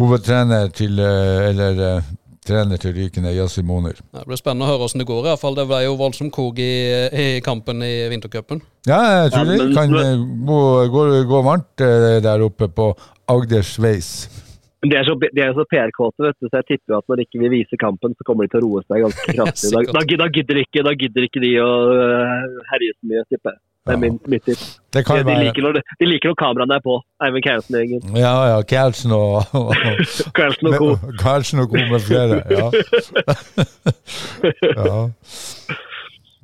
S3: hovedtrener til eh, Eller eh, trener til Rykende, Yassi Moner.
S1: Det blir spennende å høre hvordan det går. i hvert fall. Det ble jo voldsom kog i, i kampen i vintercupen.
S3: Ja, jeg tror det kan eh, gå, gå, gå varmt eh, der oppe på Agders
S5: veis. De er så, de er så PR-kåte, vet du, så jeg tipper at når de ikke vil vise kampen, så kommer de til å roe seg ganske kraftig. Da, da, da, gidder, ikke, da gidder ikke de å øh, herje så mye, tipper jeg. Det er
S3: Ja.
S5: min, mitt tips.
S3: Det
S5: De,
S3: kan
S5: de,
S3: være
S5: liker når, de liker når kameraene er på. Eivind Kausen-gjengen.
S3: Ja, ja, Kjærsen og, og,
S5: og co.
S3: Karlsen og co. med flere. Ja. ja.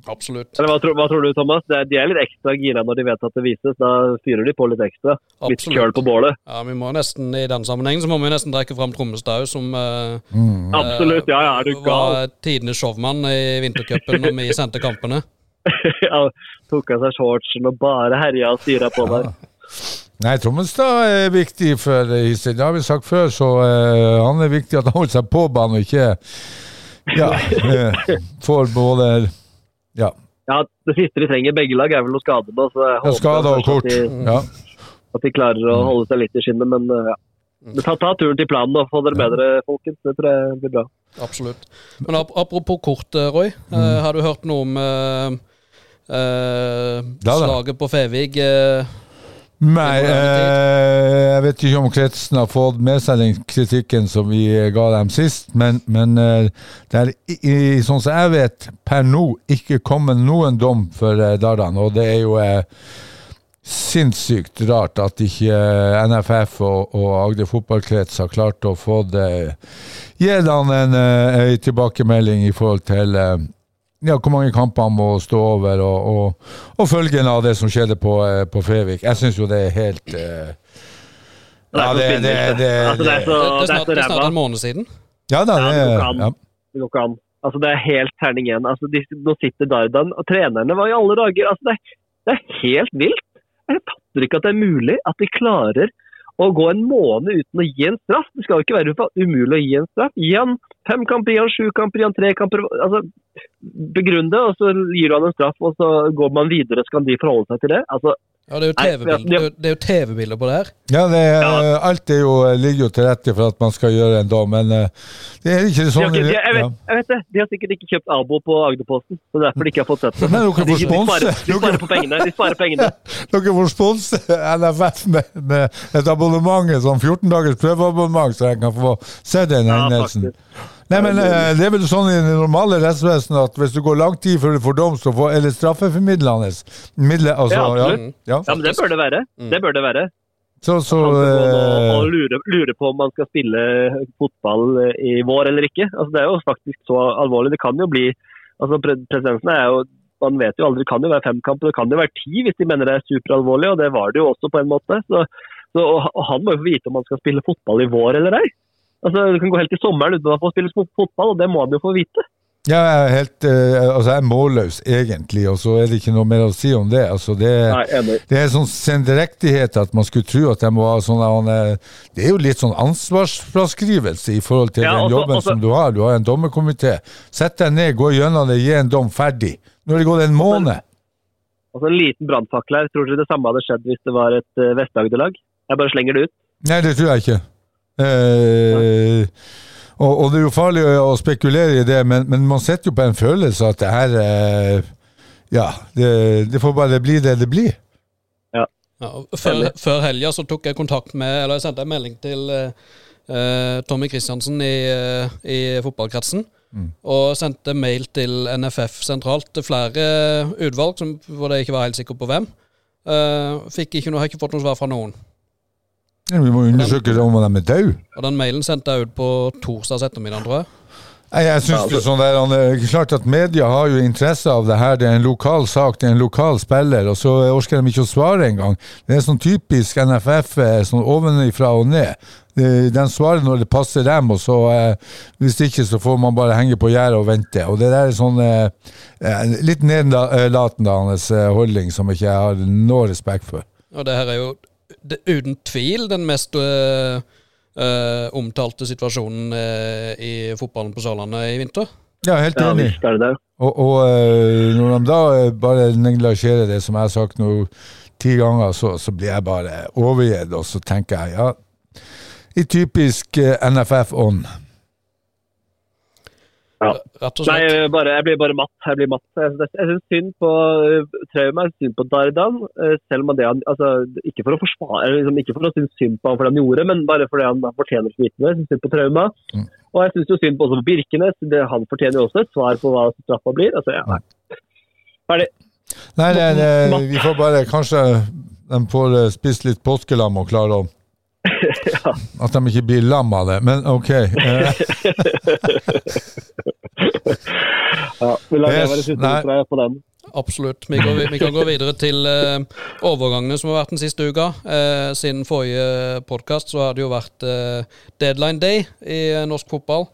S1: Absolutt.
S5: Eller hva, tror- hva tror du, Thomas? Det de er litt ekstra gira når de vet at det vises. Da fyrer de på litt ekstra. Litt køl på bålet.
S1: Ja, vi må nesten, I den sammenhengen så må vi nesten trekke fram Trommestad òg, som eh,
S3: Mm.
S5: Absolutt. Ja, ja, er du gal?
S1: var tidenes showmann i vintercupen når vi sendte kampene.
S5: ja, tok av seg shortsen og bare herja og styra på der.
S3: Nei, Trommestad er viktig for Hisøy. Det har vi sagt før, så uh, han er viktig at han holder seg på banen og ikke ja, uh, får både ja,
S5: ja, det siste de trenger begge lag, er vel noe skade nå. Så jeg håper
S3: skade og kort.
S5: At de,
S3: Ja.
S5: at de klarer å holde seg litt i skinnet, men uh, ja. Men ta, ta turen til planen og få dere bedre, folkens. Det tror jeg blir bra.
S1: Absolutt. Men ap apropos kort, Roy.
S3: Mm.
S1: har du hørt noe om eh,
S3: Da, da.
S1: slaget på Fevig? uh,
S3: Nei, eh, jeg vet ikke om kretsen har fått med seg den kritikken som vi ga dem sist, men, men eh, det er, i, sånn som jeg vet, per nå ikke kommet noen dom for eh, Dardan, og det er jo eh, sinnssykt rart at ikke NFF og, og Agder fotballkrets har klart å få det Gi han en, en tilbakemelding i forhold til eh, ja, hvor mange kamper han må stå over, og, og, og følgene av det som skjedde på, eh, på Fevik. Jeg syns jo det er helt uh, Ja,
S5: så
S3: det, det, det,
S5: Altså, det er
S1: Det,
S5: så,
S1: det, er
S5: det er
S1: snart, det er snart en måned siden.
S3: Ja da, det,
S5: det går ikke an.
S3: ja.
S5: Det går ikke an. Altså, det er helt terning én. Altså, de, nå sitter Dardan, og trenerne var i alle dager altså, det, er, det er helt vilt. Jeg fatter ikke at det er mulig at de klarer å gå en måned uten å gi en straff. Det skal jo ikke være umulig å gi en straff. Gi han fem kamper, gi han sju kamper, gi han tre kamper. altså Begrunn det, og så gir du han en straff, og så går man videre. Så kan de forholde seg til det. altså
S1: Ja, det er jo TV-bilder jo TV-bilder på det her.
S3: Ja, det, er-
S5: Ja.
S3: alt er jo, ligger jo til rette for at man skal gjøre en dom, men eh, det er ikke sånn
S5: ikke, de, jeg, vet, jeg vet det. De har sikkert ikke kjøpt Abo på Agderposten. Så det er derfor de ikke har fått sett det.
S3: Men dere får
S5: de, de, sparer, de sparer på pengene. De sparer pengene.
S3: Dere får sponse NFF med, med et abonnement, et sånn 14 dagers prøveabonnement, så jeg kan få se den
S5: Ja,
S3: hendelsen.
S5: faktisk.
S3: Nei, men eh, Det er vel sånn i det normale rettsvesenet at hvis du går lang tid før du får dom, så får eller straffeformidlende midler, altså,
S5: Ja,
S3: ja,
S5: absolutt.
S3: ja.
S5: Ja, men det bør det være. Det bør det være.
S3: Så, så
S5: nå
S3: eh,
S5: og lure, lure på om man skal spille fotball i vår eller ikke. Altså, det er jo faktisk så alvorlig. Det kan jo bli altså pre Presedensen er jo man vet jo aldri, Det kan jo være fem kamper, det kan jo være ti hvis de mener det er superalvorlig, og det var det jo også på en måte. Så, så, og og han må jo få vite om han skal spille fotball i vår eller ei. Altså, Du kan gå helt til sommeren uten å få spille fotball, og det må du jo få vite.
S3: Ja, jeg er helt uh, Altså, jeg er målløs, egentlig, og så er det ikke noe mer å si om det. Altså, det,
S5: Nei,
S3: det er sånn sendrektighet at man skulle tro at jeg må ha sånn Det er jo litt sånn ansvarsfraskrivelse i forhold til
S5: Ja,
S3: den
S5: også-
S3: jobben
S5: også-
S3: som du har. Du har en dommerkomité. Sett deg ned, gå gjennom det, gi en dom, ferdig. Nå har det gått en måned.
S5: Altså, en liten brannfakkel her. Tror dere det samme hadde skjedd hvis det var et uh, Vest-Agder-lag? Jeg bare slenger det ut.
S3: Nei, det tror jeg ikke. Eh, og, og det er jo farlig å, spekulere i det, men, men man sitter jo på en følelse at det her eh, Ja, det, det får bare bli det det blir.
S1: Ja, ja før, før helga så tok jeg kontakt med Eller jeg sendte en melding til eh, eh, Tommy Kristiansen i, eh, i fotballkretsen. Og sendte mail til NFF sentralt til flere utvalg som, hvor jeg ikke var helt sikker på hvem. Uh, fikk ikke noe, har ikke fått noe svar fra noen.
S3: Ja, Vi må undersøke om de er døde.
S1: Og den mailen sendte jeg ut på torsdag ettermiddag, tror jeg.
S3: Nei, Jeg synes det er sånn der, det er klart at Media har jo interesse av det her. Det er en lokal sak, det er en lokal spiller, og så orker de ikke å svare engang. Det er sånn typisk NFF, eh, sånn ovenifra og ned. De, svarer når det passer dem, og så eh, hvis ikke så får man bare henge på gjerdet og vente. Og det der er sånn eh, eh, litt nedlatende eh, holdning som ikke jeg har noe respekt for.
S1: Og det her er jo det, uten tvil den mest øh, øh, omtalte situasjonen øh, i fotballen på Sørlandet i vinter.
S3: Ja, helt enig.
S5: er det det.
S3: Og, og når de da bare neglisjerer det, som jeg har sagt nå ti ganger, så, så blir jeg bare overgitt, og så tenker jeg ja, i typisk NFF-ånd.
S5: Ja.
S1: Rett og
S5: Nei, jeg bare, jeg blir bare matt. Jeg blir matt. Jeg synes, jeg syns synd på uh, Trauma, jeg synes synd på Dardan. eh, selv om det han altså, Ikke for å forsvare, liksom, ikke for å synes synd på han for det han gjorde, men bare fordi han fortjener så mye. Jeg syns synd på Trauma.
S3: Mm.
S5: Og jeg syns synd på også på Birkenes. Det, han fortjener jo også et svar på hva straffa blir. Altså, ja, nei. Ferdig.
S3: Nei, nei, nei, vi får bare Kanskje de får eh, spist litt påskelam og klare å At de ikke blir lam av det. Men OK. eh,
S5: Ja, vi lar det
S3: Yes,
S5: være siste på den.
S1: Absolutt. Vi, går, vi kan gå videre til eh, overgangene som har vært den siste uka. Eh, siden forrige podkast så har det jo vært eh, deadline day i øh, norsk fotball.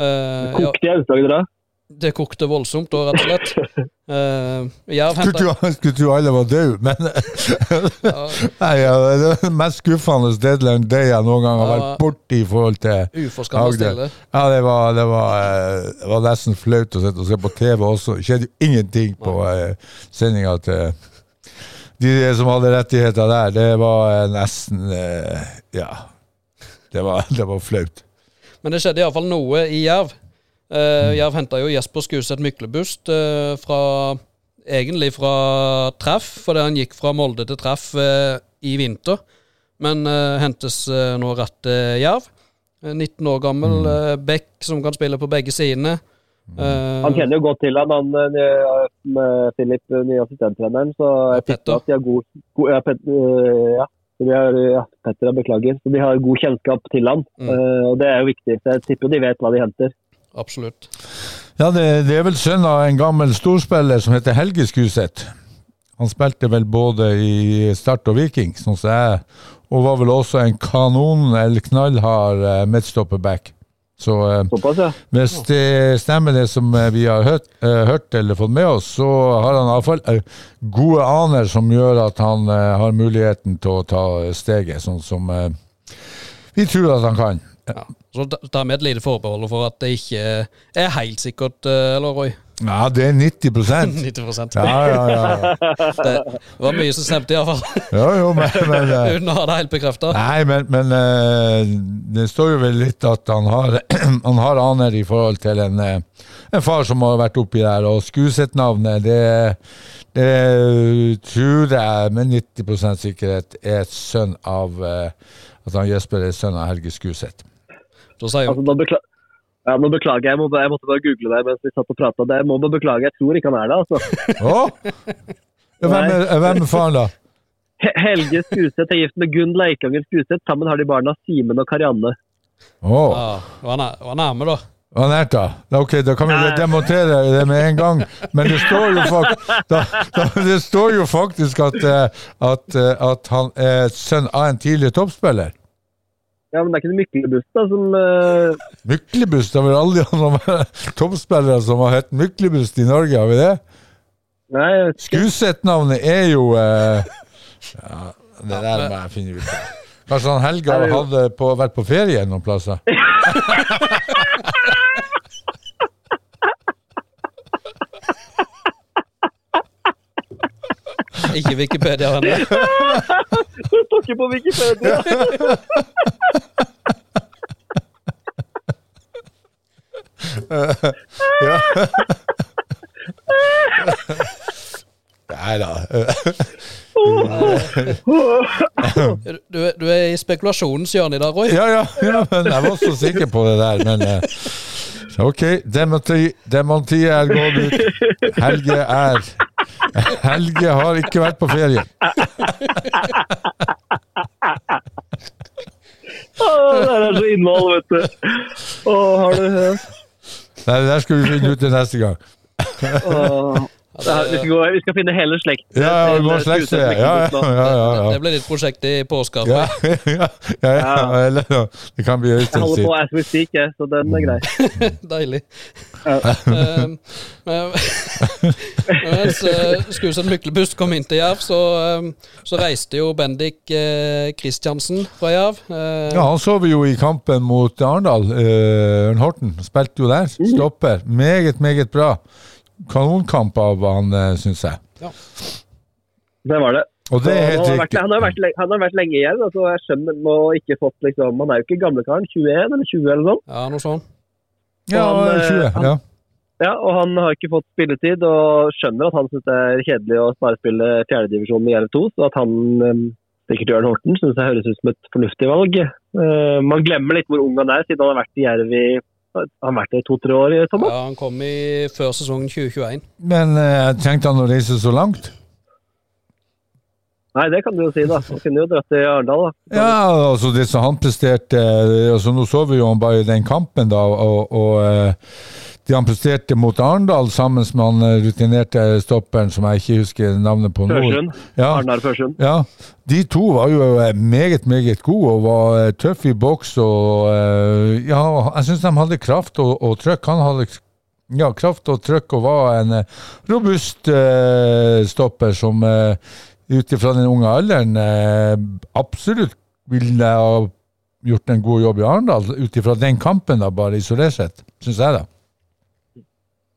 S1: Eh, ja,
S5: Kokte i da?
S1: Det kokte voldsomt da, rett og slett. Uh, Jerv henta
S3: skulle tro alle var døde, men
S1: ja,
S3: Nei, ja, det er den mest skuffende deadline day jeg noen gang har
S1: Ja.
S3: vært borti i forhold til Agder. Ja, det var, det, var, eh, det var nesten flaut å sitte og se på TV også. Det skjedde jo ingenting på uh, sendinga til de som hadde rettigheter der. Det var eh, nesten uh, Ja. Det var, det var flaut.
S1: Men det skjedde iallfall noe i Jerv. Uh, Jerv henta jo Jesper Skuseth Myklebust uh, fra Egentlig fra treff, fordi han gikk fra Molde til treff uh, i vinter. Men uh, hentes eh, nå rett til Jerv. Eh, 19 år gammel
S3: Mm.
S1: uh, Beck som kan spille på begge sidene. Eh,
S5: Han kjenner jo godt til han, han eh, med Philip, nye assistenttreneren. Så jeg tipper at de har god, god ja, Pet, ja. De har, ja, Petter, beklager. Så de har god kjennskap til han.
S1: Mm.
S5: Eh, og det er jo viktig. Så jeg tipper de vet hva de henter.
S1: Absolutt.
S3: Ja, det, det er vel sønn av en gammel storspiller som heter Helge Skuseth. Han spilte vel både i Start og Viking, sånn som jeg, og var vel også en kanon- eller knallhard eh, midtstopperback. Så eh, hvis det stemmer det som eh, vi har hørt, eh, hørt eller fått med oss, så har han iallfall eh, gode aner som gjør at han eh, har muligheten til å ta steget, sånn som eh, vi tror at han kan.
S1: Ja. Så ta- tar vi et lite forbehold for at det ikke er helt sikkert, eh, eller Roy?
S3: Ja, det er 90%
S1: 90
S3: Ja, ja, ja.
S1: Det var mye som stemte, iallfall.
S3: Jo, jo, men, men eh,
S1: Uten å ha det helt bekrefta.
S3: Nei, men, men eh, det står jo vel litt at han har, han har aner i forhold til en, en far som har vært oppi der, og Skuset-navnet, det, det tror jeg med 90% sikkerhet er sønn av At han Jesper er sønn av Helge Skuset.
S5: Altså, nå, bekla ja, nå beklager jeg. Jeg, må, jeg måtte bare google det mens vi satt og prata. Jeg må bare beklage. Jeg tror ikke han er det. altså.
S3: oh? Hvem er, hvem er faren, da?
S5: Helge Skuseth er gift med Gunn Leikanger Skuseth. Sammen har de barna Simen og Karianne.
S3: Å,
S1: ja, var nær- var nærme, da.
S3: hva nært, da? Ok, da kan vi demontere det med en gang. Men det står jo, fak da, da, det står jo faktisk at, eh, at, eh, at han er sønn av en tidligere toppspiller.
S5: Ja, men det er ikke Myklebust da, som uh...
S3: Myklebust, det har vi aldri hatt noen toppspillere som har hett Myklebust i Norge, har vi det?
S5: Nei, jeg vet ikke.
S3: Skuset-navnet er jo uh... ja, Det der må jeg finne ut av. Kanskje han Helga
S5: det
S3: hadde på, vært på ferie noen plasser?
S1: Ikke Wikipedia venner.
S5: Du tok ikke på Wikipedia!
S3: Ja. Nei da.
S1: Du, du er i spekulasjonens hjørne i dag, Roy.
S3: Ja, ja, ja, men jeg var så sikker på det der, men eh, OK. Dementi, er gått ut. Helge er Helge har ikke vært på ferie.
S5: Åh, det er så innhold, vet du. Åh, har du
S3: Nei, det der skal vi finne ut til neste gang.
S5: Det vi, skal gå, vi skal finne hele slekt.
S3: Ja, ja, vi må slekte det. Ja, ja, ja, ja,
S1: Det blir ditt prosjekt i påska.
S3: Ja, ja, ja, ja, eller det kan bli
S5: Jeg holder på as we speak, så den er grei.
S1: Deilig.
S5: Ja.
S1: Um, mens skuespiller Skusen Myklebust kom inn til Jerv, så, um, så reiste jo Bendik Kristiansen fra Jerv. Uh,
S3: Ja, han så vi jo i kampen mot Arendal. eh, Ørn Horten spilte jo der. Stopper. Meget, meget bra. Kanonkamp av han, uh, syns jeg.
S5: Det var det.
S3: Og det er
S5: han,
S3: helt riktig.
S5: han, har vært, han har vært lenge igjen. Altså, jeg skjønner nå ikke fått liksom, Han er jo ikke gamlekaren. 21 eller 20 eller sånn.
S1: ja, noe sånt.
S3: Ja,
S5: han, eh,
S3: 20.
S5: han-
S3: Ja.
S5: Ja, og han har ikke fått spilletid, og skjønner at han syns det er kjedelig å bare spille fjerdedivisjon i Jerv 2. Så at han sikkert Jørn Horten, syns jeg høres ut som et fornuftig valg. Eh, man glemmer litt hvor ung han er, siden han har vært i Jerv i han har vært der i to-tre år. i Thomas.
S1: Ja, han kom i før sesongen 2021.
S3: Men uh, trengte han å reise så langt?
S5: Nei, det kan du jo si, da. Han kunne jo dratt til Arendal, da.
S3: Ja, altså det som han presterte eh, altså Nå så vi jo han bare i den kampen, da, og, og eh, han presterte mot Arendal sammen med han eh, rutinerte stopperen som jeg ikke husker navnet på nå. Ja,
S5: Arnar Førsund.
S3: ja, de to var jo eh, meget, meget gode og var eh, tøffe i boks. og eh, ja, Jeg syns de hadde kraft og, og trøkk. Han hadde ja, kraft og trøkk og var en eh, robust eh, stopper som uh, ut ifra den unge alderen eh, absolutt ville ha gjort en god jobb i Arendal, ut ifra den kampen, da, bare isolert sett, syns jeg, da.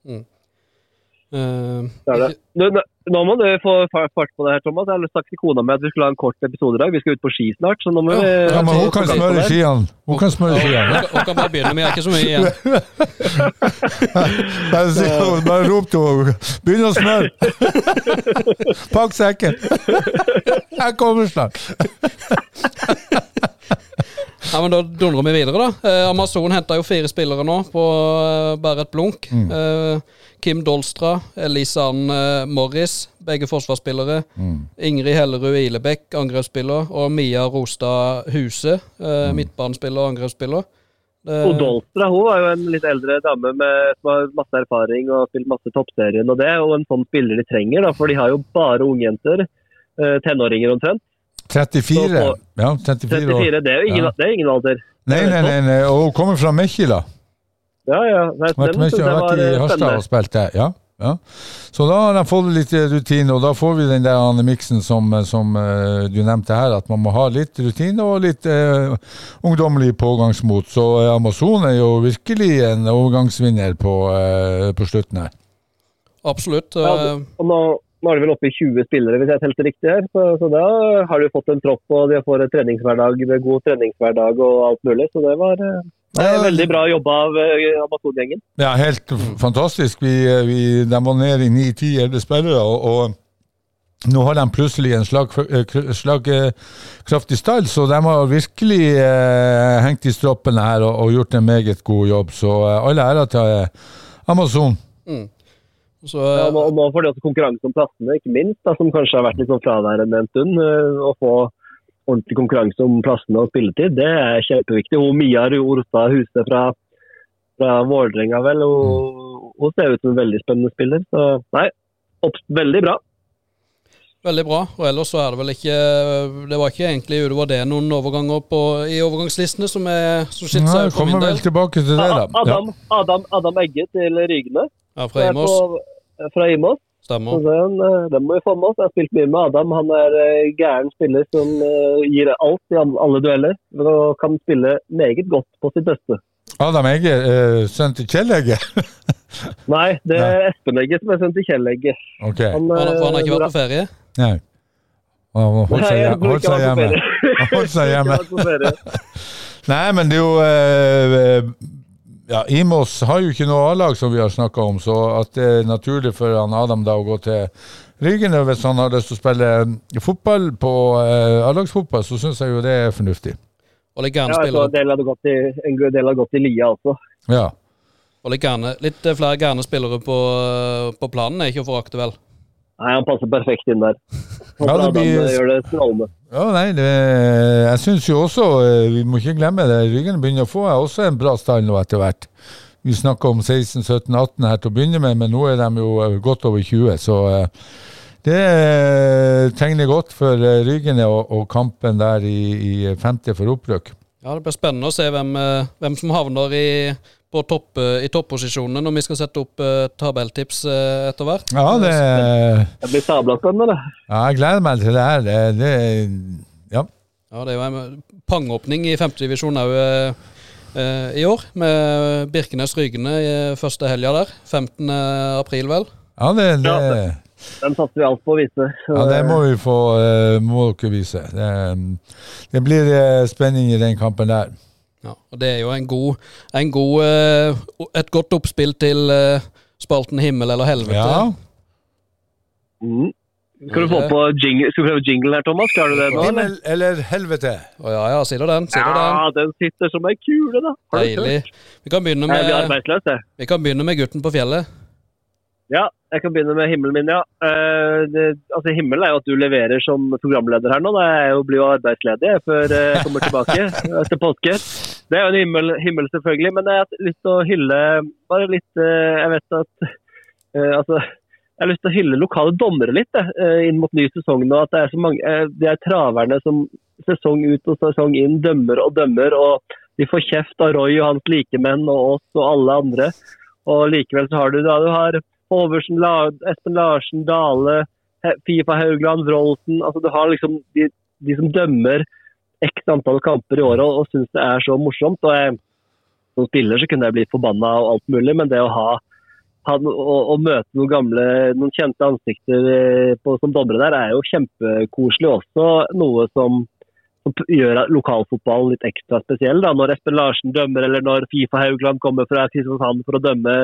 S1: Eh,
S5: Det er det. Du, nå- nå må du få fart på det her, Thomas. Jeg har sagt til kona mi at vi skulle ha en kort episode i dag. Vi skal ut på ski snart, så nå må
S1: Ja,
S5: vi
S3: Ja, men hun kan smøre
S5: det-
S3: skiene. Hun kan smøre skiene.
S1: og kan bare begynne, men jeg er ikke så mye igjen.
S3: Bare, si, bare rop til henne 'begynn å smøre'! Pakk sekken! Jeg kommer snart.
S1: Ja, men Da dundrer vi videre, da. Eh, Amazon henta jo fire spillere nå på eh, bare et blunk. Eh, Kim Dolstra, Elisan eh, Morris, begge forsvarsspillere. Ingrid Hellerud Ilebekk, angrepsspiller. Og Mia Rostad Huse, eh, midtbanespiller og angrepsspiller. Det-
S5: Og Dolstra hun var jo en litt eldre dame med, som har masse erfaring og spilt masse toppserien. og Det er jo en sånn spiller de trenger, da, for de har jo bare ungjenter. Eh, tenåringer omtrent.
S3: 34. Ja, 34 år.
S5: 34, det er jo ingen,
S3: Ja.
S5: det er ingen alder.
S3: Nei, nei, nei, nei. og hun kommer fra Mekkila.
S5: Ja, ja. Nei, synes jeg
S3: vært i
S5: eh,
S3: Harstad og spilt der. Ja, ja. Så da har de fått litt rutine, og da får vi den der Anne miksen som, som eh, du nevnte her, at man må ha litt rutine og litt eh, ungdommelig pågangsmot. Så eh, Amazon er jo virkelig en overgangsvinner på, eh, på slutten her.
S1: Absolutt.
S5: Ja,
S1: eh,
S5: og nå, nå er det vel oppe i 20 spillere, hvis jeg telte riktig her. Så, så da har du fått en tropp, og de får en treningshverdag med god treningshverdag og alt mulig. Så det var eh, det er veldig bra jobba av eh, Amazon-gjengen.
S3: Ja, helt fantastisk. Vi, eh, vi, de var nede i 9-10 spillere, og, og nå har de plutselig en slag, slagkraftig stall, så de har virkelig eh, hengt i stroppene her og, og gjort en meget god jobb. Så eh, all ære til Amazon.
S1: Så,
S5: Ja, og nå, og nå får de også konkurranse om plassene, ikke minst, da, som kanskje har vært litt sånn fraværende en stund. eh, Å få ordentlig konkurranse om plassene og spilletid, det er kjempeviktig. Og Mia Orstad Huse fra, fra Vålerenga, vel, hun, hun ser ut som en veldig spennende spiller. Så nei, opp, veldig bra.
S1: Veldig bra. Og ellers så er det vel ikke Det var ikke egentlig utover det noen overganger på, i overgangslistene som, er, som
S3: skitt
S1: seg ut for
S3: kommer vel tilbake til det, da. Ja.
S5: Adam, Adam, Adam Egge til Rygne.
S1: Ja, fra Imos.
S5: På- Fra Imos. Så
S1: Stemmer.
S5: den, eh, den må vi få med oss. Jeg har spilt mye med Adam. Han er eh, gæren spiller som eh, gir alt i all- alle dueller. Og kan spille meget godt på sitt beste.
S3: Adam Egge, uh, sønn til Kjell Egge.
S5: Nei, det er Espen Egge som er sønn til Kjell Egge.
S3: Ok.
S5: Han,
S1: han, han har ikke
S5: eh,
S1: vært på ferie?
S3: Nei. Han holdt seg,
S5: ikke
S3: seg hjemme. holdt seg hjemme. Nei, men det er jo eh, ja, Imos har jo ikke noe A-lag, som vi har snakka om, så at det er naturlig for han Adam da å gå til Rygene hvis han har lyst til å spille fotball på eh, A-lagsfotball, så syns jeg jo det er fornuftig.
S1: Og litt gærne
S5: Ja, jeg tror en del hadde gått i, en god del hadde gått i Lia også.
S3: Ja.
S1: Og litt, gerne, litt eh, flere gærne spillere på, på planen er ikke å forakte, vel?
S5: Nei, han passer perfekt inn der. Håper
S3: Ja,
S5: Adam
S3: blir-
S5: eh, gjør det strålende.
S3: Ja nei, det, jeg syns jo også, eh, vi må ikke glemme det, Ryggen begynner å få er også en bra stall nå etter hvert. Vi snakka om 16, 17, 18 her til å begynne med, men nå er de jo eh, godt over 20, så eh, det tegner godt for Ryggene og, og kampen der i, i femte for opprykk.
S1: Ja, Det blir spennende å se hvem, eh, hvem som havner i, på topp, eh, i topposisjonene når vi skal sette opp uh, tabelltips uh, etter hvert.
S3: Ja, det,
S5: Det blir sabla spennende. det.
S3: ja, jeg gleder meg til det her. Det, det, ja.
S1: Ja, Det er jo en pangåpning i femtedivisjon òg uh, eh, i år, med Birkenes-Rygene i første helga der. 15. april, vel.
S3: Ja, det, det,
S5: Ja, Den satser vi alt på å vise. Så,
S3: ja, det må vi få eh, må dere vise. Det, det blir eh, spenning i den kampen der.
S1: Ja, og Det er jo en god, en god eh, et godt oppspill til eh, spalten himmel eller helvete.
S3: Ja,
S5: Mm. Skal du få på jingle, skal du prøve jingle her, Thomas? Skal du det nå? eller?
S3: himmel eller helvete.
S1: Å ja, ja, sier du den? Sier du den?
S5: Ja, den sitter som ei kule, da. Har
S1: Deilig. Vi kan begynne med, vi kan begynne med gutten på fjellet.
S5: Ja, jeg kan begynne med himmelen min, ja. Uh, det, altså, Himmelen er jo at du leverer som programleder her nå. Da jeg jo blir jo arbeidsledig før eh, jeg kommer tilbake etter påske. Det er jo en himmel, himmel, selvfølgelig. Men jeg har lyst til å hylle bare litt uh, Jeg vet at uh, Altså, jeg har lyst til å hylle lokale dommere litt jeg, inn mot ny sesong nå. At det er så mange det er traverne som sesong ut og sesong inn dømmer og dømmer. og de får kjeft av Roy og hans likemenn og oss og alle andre. Og likevel så har du da du har Hoversen, La Espen Larsen, Dale, Fifa Haugland, Wrolten. Altså du har liksom de, de som dømmer x antall kamper i året og, og syns det er så morsomt. Og jeg, som spiller så kunne jeg blitt forbanna og alt mulig, men det å ha ha, å, å møte noen gamle, noen kjente ansikter eh, på, som dommere der, er jo kjempekoselig også. Noe som, som gjør lokalfotballen litt ekstra spesiell. Da. Når Espen Larsen dømmer, eller når Fifa Haugland kommer fra Kristiansand for å dømme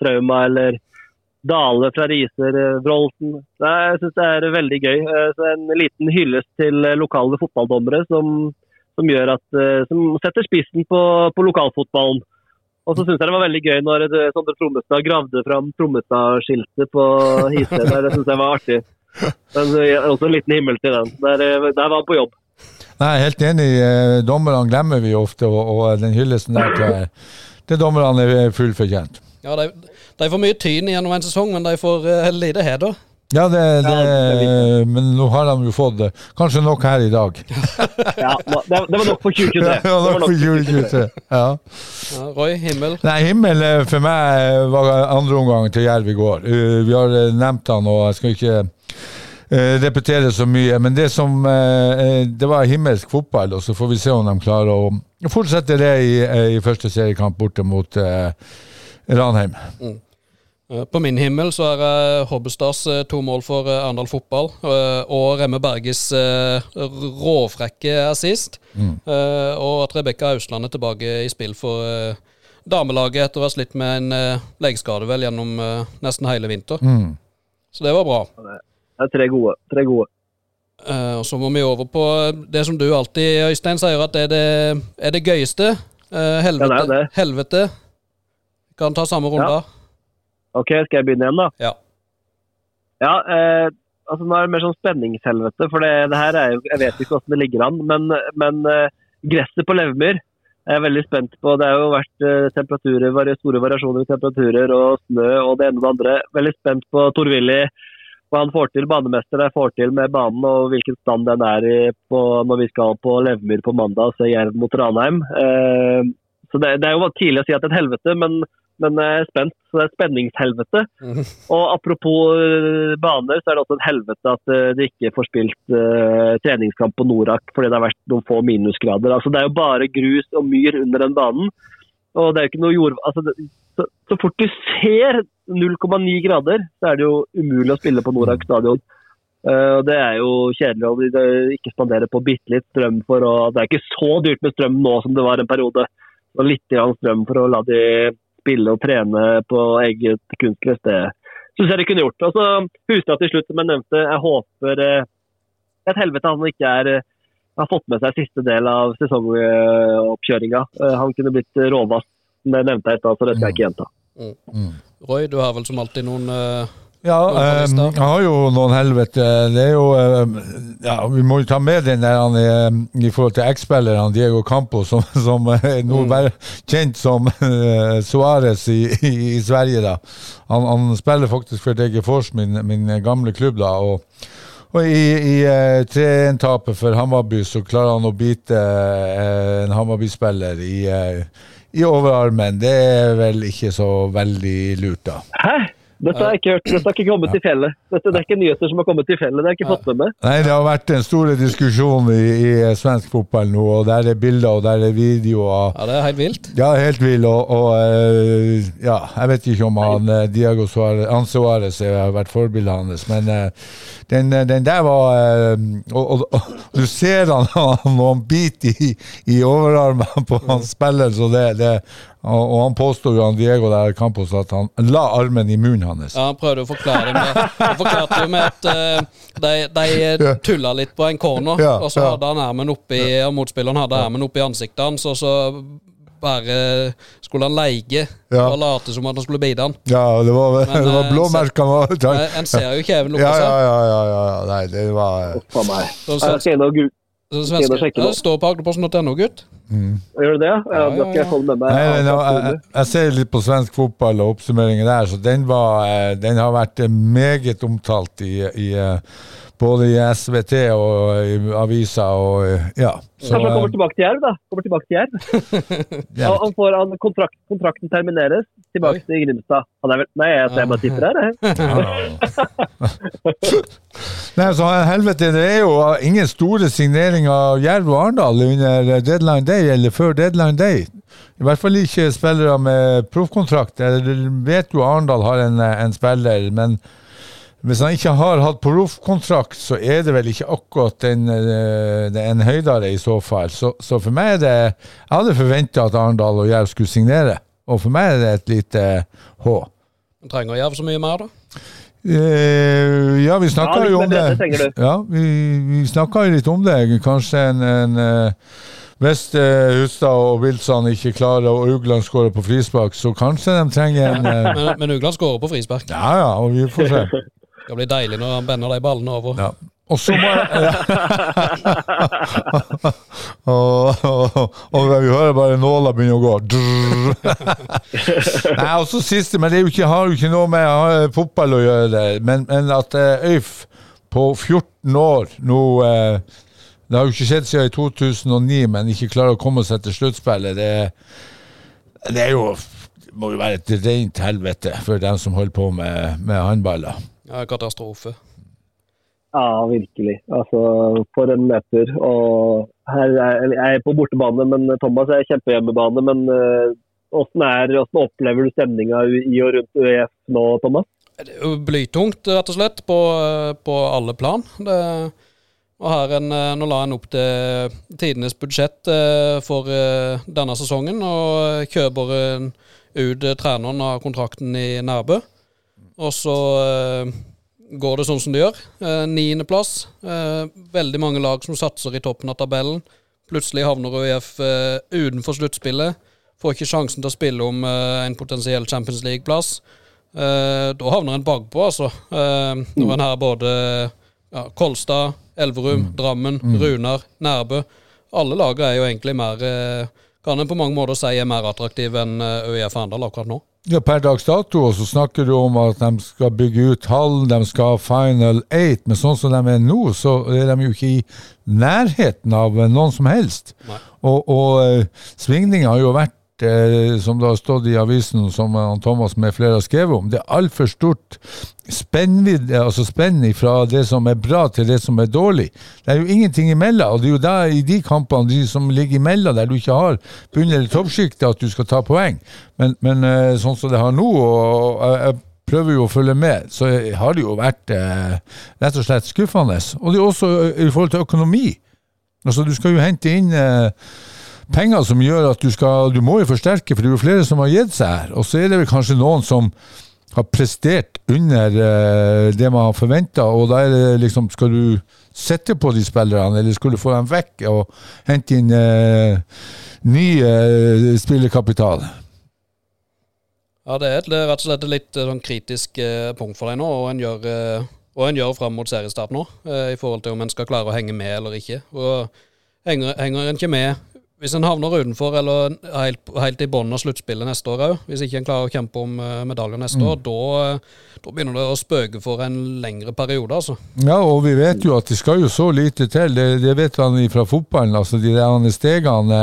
S5: Trauma, eller Dale fra Riser, eh, Wroldsen. Nei, Jeg syns det er veldig gøy. Eh, Så En liten hyllest til eh, lokale fotballdommere som, som, gjør at, eh, som setter spissen på, på lokalfotballen. Og så syns jeg det var veldig gøy når eh, Sondre Trommestad gravde fram Trommestad-skiltet på Histed. Det syns jeg var artig. Men også en liten himmel til den. Der, eh, der var han på jobb.
S3: Nei, helt enig. eh, Dommerne glemmer vi ofte, og, og den hyllesten der til, til dommerne er fullt fortjent.
S1: Ja, de, de får mye tyn gjennom en sesong, men de får uh, lite heder.
S3: Ja, det, det,
S5: Ja, det
S3: men nå har de jo fått det. Kanskje nok her i dag.
S5: Ja, det, det var nok for 2023.
S3: Ja,
S5: Det var
S3: nok for 2023. Ja.
S1: Ja, Roy, himmel.
S3: Nei, himmel eh, for meg eh, var andre omgang til Jerv i går. Eh, Vi har eh, nevnt han, og jeg skal ikke eh, repetere så mye. Men det som eh, eh, Det var himmelsk fotball, og så får vi se om de klarer å fortsette det i, eh, i første seriekamp borte mot eh, Ranheim.
S1: Eh, På min himmel så er uh, Hobbestads eh, to mål for Arendal fotball, eh, og Remme Berges eh, råfrekke assist. Mm. og at Rebekka Ausland er tilbake i spill for eh, damelaget etter å ha slitt med en leggskade vel gjennom eh, nesten hele vinter.
S3: Mm.
S1: Så det var bra.
S5: Det er tre gode. Tre gode.
S1: Eh, og så må vi over på det som du alltid, Øystein, sier at er det, er det gøyeste. Eh, helvete.
S5: Ja, det er det.
S1: helvete. Kan ta samme runde.
S5: OK, skal jeg begynne igjen, da?
S1: Ja.
S5: Ja, eh, altså nå er det mer sånn spenningshelvete, for det, det her er jo Jeg vet ikke hvordan det ligger an, men, men eh, gresset på Levmyr er jeg veldig spent på. Det har jo vært eh, temperaturer, store variasjoner i temperaturer og snø og det ene og det andre. Veldig spent på Tor-Willy, hva han får til, banemester jeg får til med banen og hvilken stand den er i på, når vi skal på Levmyr på mandag og se Jerv mot Ranheim. Eh, så det, det er jo tidlig å si at det er et helvete, men, men jeg er spent. Så det er et spenningshelvete.
S1: Mhm.
S5: Og apropos øh, baner, så er det også et helvete at øh, de ikke får spilt uh, treningskamp på Norak fordi det har vært noen få minusgrader. Altså, det er jo bare grus og myr under den banen. Og det er jo ikke noe jord... Altså, det, så, så fort du ser 0,9 grader, så er det jo umulig å spille på Norak stadion. Uh, det er jo kjedelig å ikke spandere på bitte litt strøm for å Det er ikke så dyrt med strøm nå som det var en periode. Og litt strøm for å la de spille og trene på eget kunstgress, det syns jeg de kunne gjort. Og så Hustad til slutt, som jeg nevnte. Jeg håper eh, et helvete han ikke er eh, har fått med seg siste del av sesongoppkjøringa. Eh, Han kunne blitt råvass, jeg nevnte i stad, så det skal jeg ikke gjenta.
S1: Roy, du har vel som alltid noen
S3: Ja, eh, jeg har jo noen helvete. Det er jo eh, Ja, vi må jo ta med den der han i, i forhold til X-spillerne, Diego Campo, som, som er nå mm. kjent som uh, Suárez i, i, i Sverige. da. Han, han spiller faktisk for Degerfors, min, min gamle klubb, da. og og i, i eh, 3-1-tapet for Hammarby så klarer han å bite eh, en Hammarby-spiller i, eh, i overarmen. Det er vel ikke så veldig lurt, da.
S5: Hæ? Dette har jeg ikke hørt. Dette har ikke kommet til fjellet. Dette det er ikke nyheter som har kommet til fjellet. Det har jeg ikke fått med meg.
S3: Nei, det har vært en stor diskusjon i, i svensk fotball nå, og der er bilder og der er videoer.
S1: Ja, det er helt vilt.
S3: Ja, helt vilt. og, og eh, ja, jeg vet ikke om han Nei. Diago Suárez, har vært forbildet hans, men eh, den, den der var eh, og, og, og du ser han har noen bit i, i overarmen på han spiller, så det, det og, og han påsto jo han Diego der Campos at han la armen i munnen hans.
S1: Ja, Han prøvde å forklare det med Han forklarte jo med at uh, de, de tulla litt på en corner,
S3: Ja,
S1: og så
S3: ja.
S1: hadde han armen oppi og motspilleren hadde armen oppi ansiktet hans, og så bare skulle han leie
S3: Ja.
S1: og late som at han skulle bite han.
S3: Ja, det var,
S1: Men,
S3: det var
S1: eh,
S3: blåmerker. var-
S1: Eh, En ser jo kjeven lukke
S3: Ja, ja,
S1: seg.
S3: ja, ja, ja. Nei, det var
S5: For meg.
S1: Så
S5: Jeg
S1: Så svenske, det står på agderposten.no, gutt.
S5: Gjør du det? Ja,
S1: Ja, ja,
S5: jeg
S1: ja.
S3: Nei, jeg, jeg ser litt på svensk fotball og oppsummeringen der, så den, var, eh, den har vært eh, meget omtalt i, i, eh, både i SVT og i aviser og eh, ja. Så,
S5: Kanskje han kommer
S3: eh,
S5: tilbake til Jerv, da. Kommer tilbake til Jerv.
S3: ja.
S5: Han, han får, han, kontrakt, kontrakten termineres. Tilbake
S1: Oi.
S5: til Grimstad. Han er vel Nei, jeg, jeg bare tipper her, jeg.
S3: Nei, så helvete, det er jo ingen store signeringer av Jerv og Arendal under deadline day eller før deadline day. I hvert fall ikke spillere med proffkontrakt. Jeg vet jo Arendal har en, en spiller, men hvis han ikke har hatt proffkontrakt, så er det vel ikke akkurat en, eh, er en høydere i så fall. Så, så for meg er det Jeg hadde forventa at Arendal og Jerv skulle signere, og for meg er det et lite H.
S1: Trenger Jerv så mye mer, da?
S3: Eh, ja, vi snakka
S5: Ja,
S3: jo om det.
S5: det.
S3: Ja, vi, vi snakka jo litt om det. Kanskje en, en eh, Hvis eh, Hustad og Wilson ikke klarer og Ugland skårer på frispark, så kanskje de trenger en
S1: Men, men Ugland skårer på frispark.
S3: Ja ja, og vi får se.
S1: Det blir deilig når han bender de ballene over.
S3: Ja. Og så må jeg ja. og, og, og vi hører bare nåla begynne å gå. Nei, og så siste, men det er jo ikke, har jo ikke noe med eh, fotball å gjøre, det, men, men at eh, Øyf på 14 år nå eh, Det har jo ikke skjedd siden i 2009, men ikke klarer å komme seg til sluttspillet. Det, det er jo det må jo være et rent helvete for dem som holder på med, med håndballer.
S1: Ja, katastrofe.
S5: Ja, virkelig. Altså, for en nedtur. Og her er, jeg er på bortebane, men Thomas er kjempehjemmebane. Men åssen hvordan, er, opplever du stemninga i og rundt UEF nå, Thomas?
S1: Det er jo blytungt, rett og slett, på, på alle plan. Det, og her en, eh, Nå la en opp til tidenes budsjett eh, for eh, denne sesongen, og kjøper eh, ut eh, treneren av kontrakten i Nærbø. Og så eh, går det sånn som det gjør. Eh, Niendeplass. Eh, veldig mange lag som satser i toppen av tabellen. Plutselig havner ØIF eh, utenfor sluttspillet. Får ikke sjansen til å spille om eh, en potensiell Champions League-plass. Eh, da havner en bakpå, altså. Når en har både ja, Kolstad, Elverum, Drammen, Runar, Nærbø. Alle lagene er jo egentlig mer eh, Kan en på mange måter si er mer attraktiv enn eh, ØIF Arendal akkurat nå.
S3: Ja, Per dags dato så snakker du om at de skal bygge ut hallen, de skal ha final eight, men sånn som de er nå, så er de jo ikke i nærheten av noen som helst.
S1: Nei.
S3: Og, og svingninga har jo vært, eh, som det har stått i avisen, som Thomas med flere har skrevet om, det er altfor stort spennvidde, altså spenn fra det som er bra til det som er dårlig. Det er jo ingenting imellom, og det er jo der i de kampene de som ligger imellom, der du ikke har bunn- eller toppsjiktet, at du skal ta poeng. Men, men eh, sånn som det har nå, og jeg, prøver jo å følge med, så har det jo vært eh, rett og slett skuffende. Og det er også eh, i forhold til økonomi. Altså, du skal jo hente inn eh, penger som gjør at du skal Du må jo forsterke, for det er jo flere som har gitt seg her. Og så er det vel kanskje noen som har prestert under uh, det man har forventa, og da er det liksom Skal du sette på de spillerne, eller skal du få dem vekk og hente inn uh, ny uh, spillerkapital?
S1: Ja, det er et, rett og slett et litt eh, sånn kritisk eh, punkt for deg nå, og en gjør, eh, og en gjør fram mot seriestart nå, eh, i forhold til om en skal klare å henge med eller ikke. Og henger, henger en ikke med hvis en havner utenfor eller helt, helt i bunnen av sluttspillet neste år òg, hvis ikke en klarer å kjempe om eh, medaljer neste år, da, eh, da begynner det å spøke for en lengre periode, altså.
S3: Ja, og vi vet jo at det skal jo så lite til. Det, det vet han fra fotballen. altså De der stegene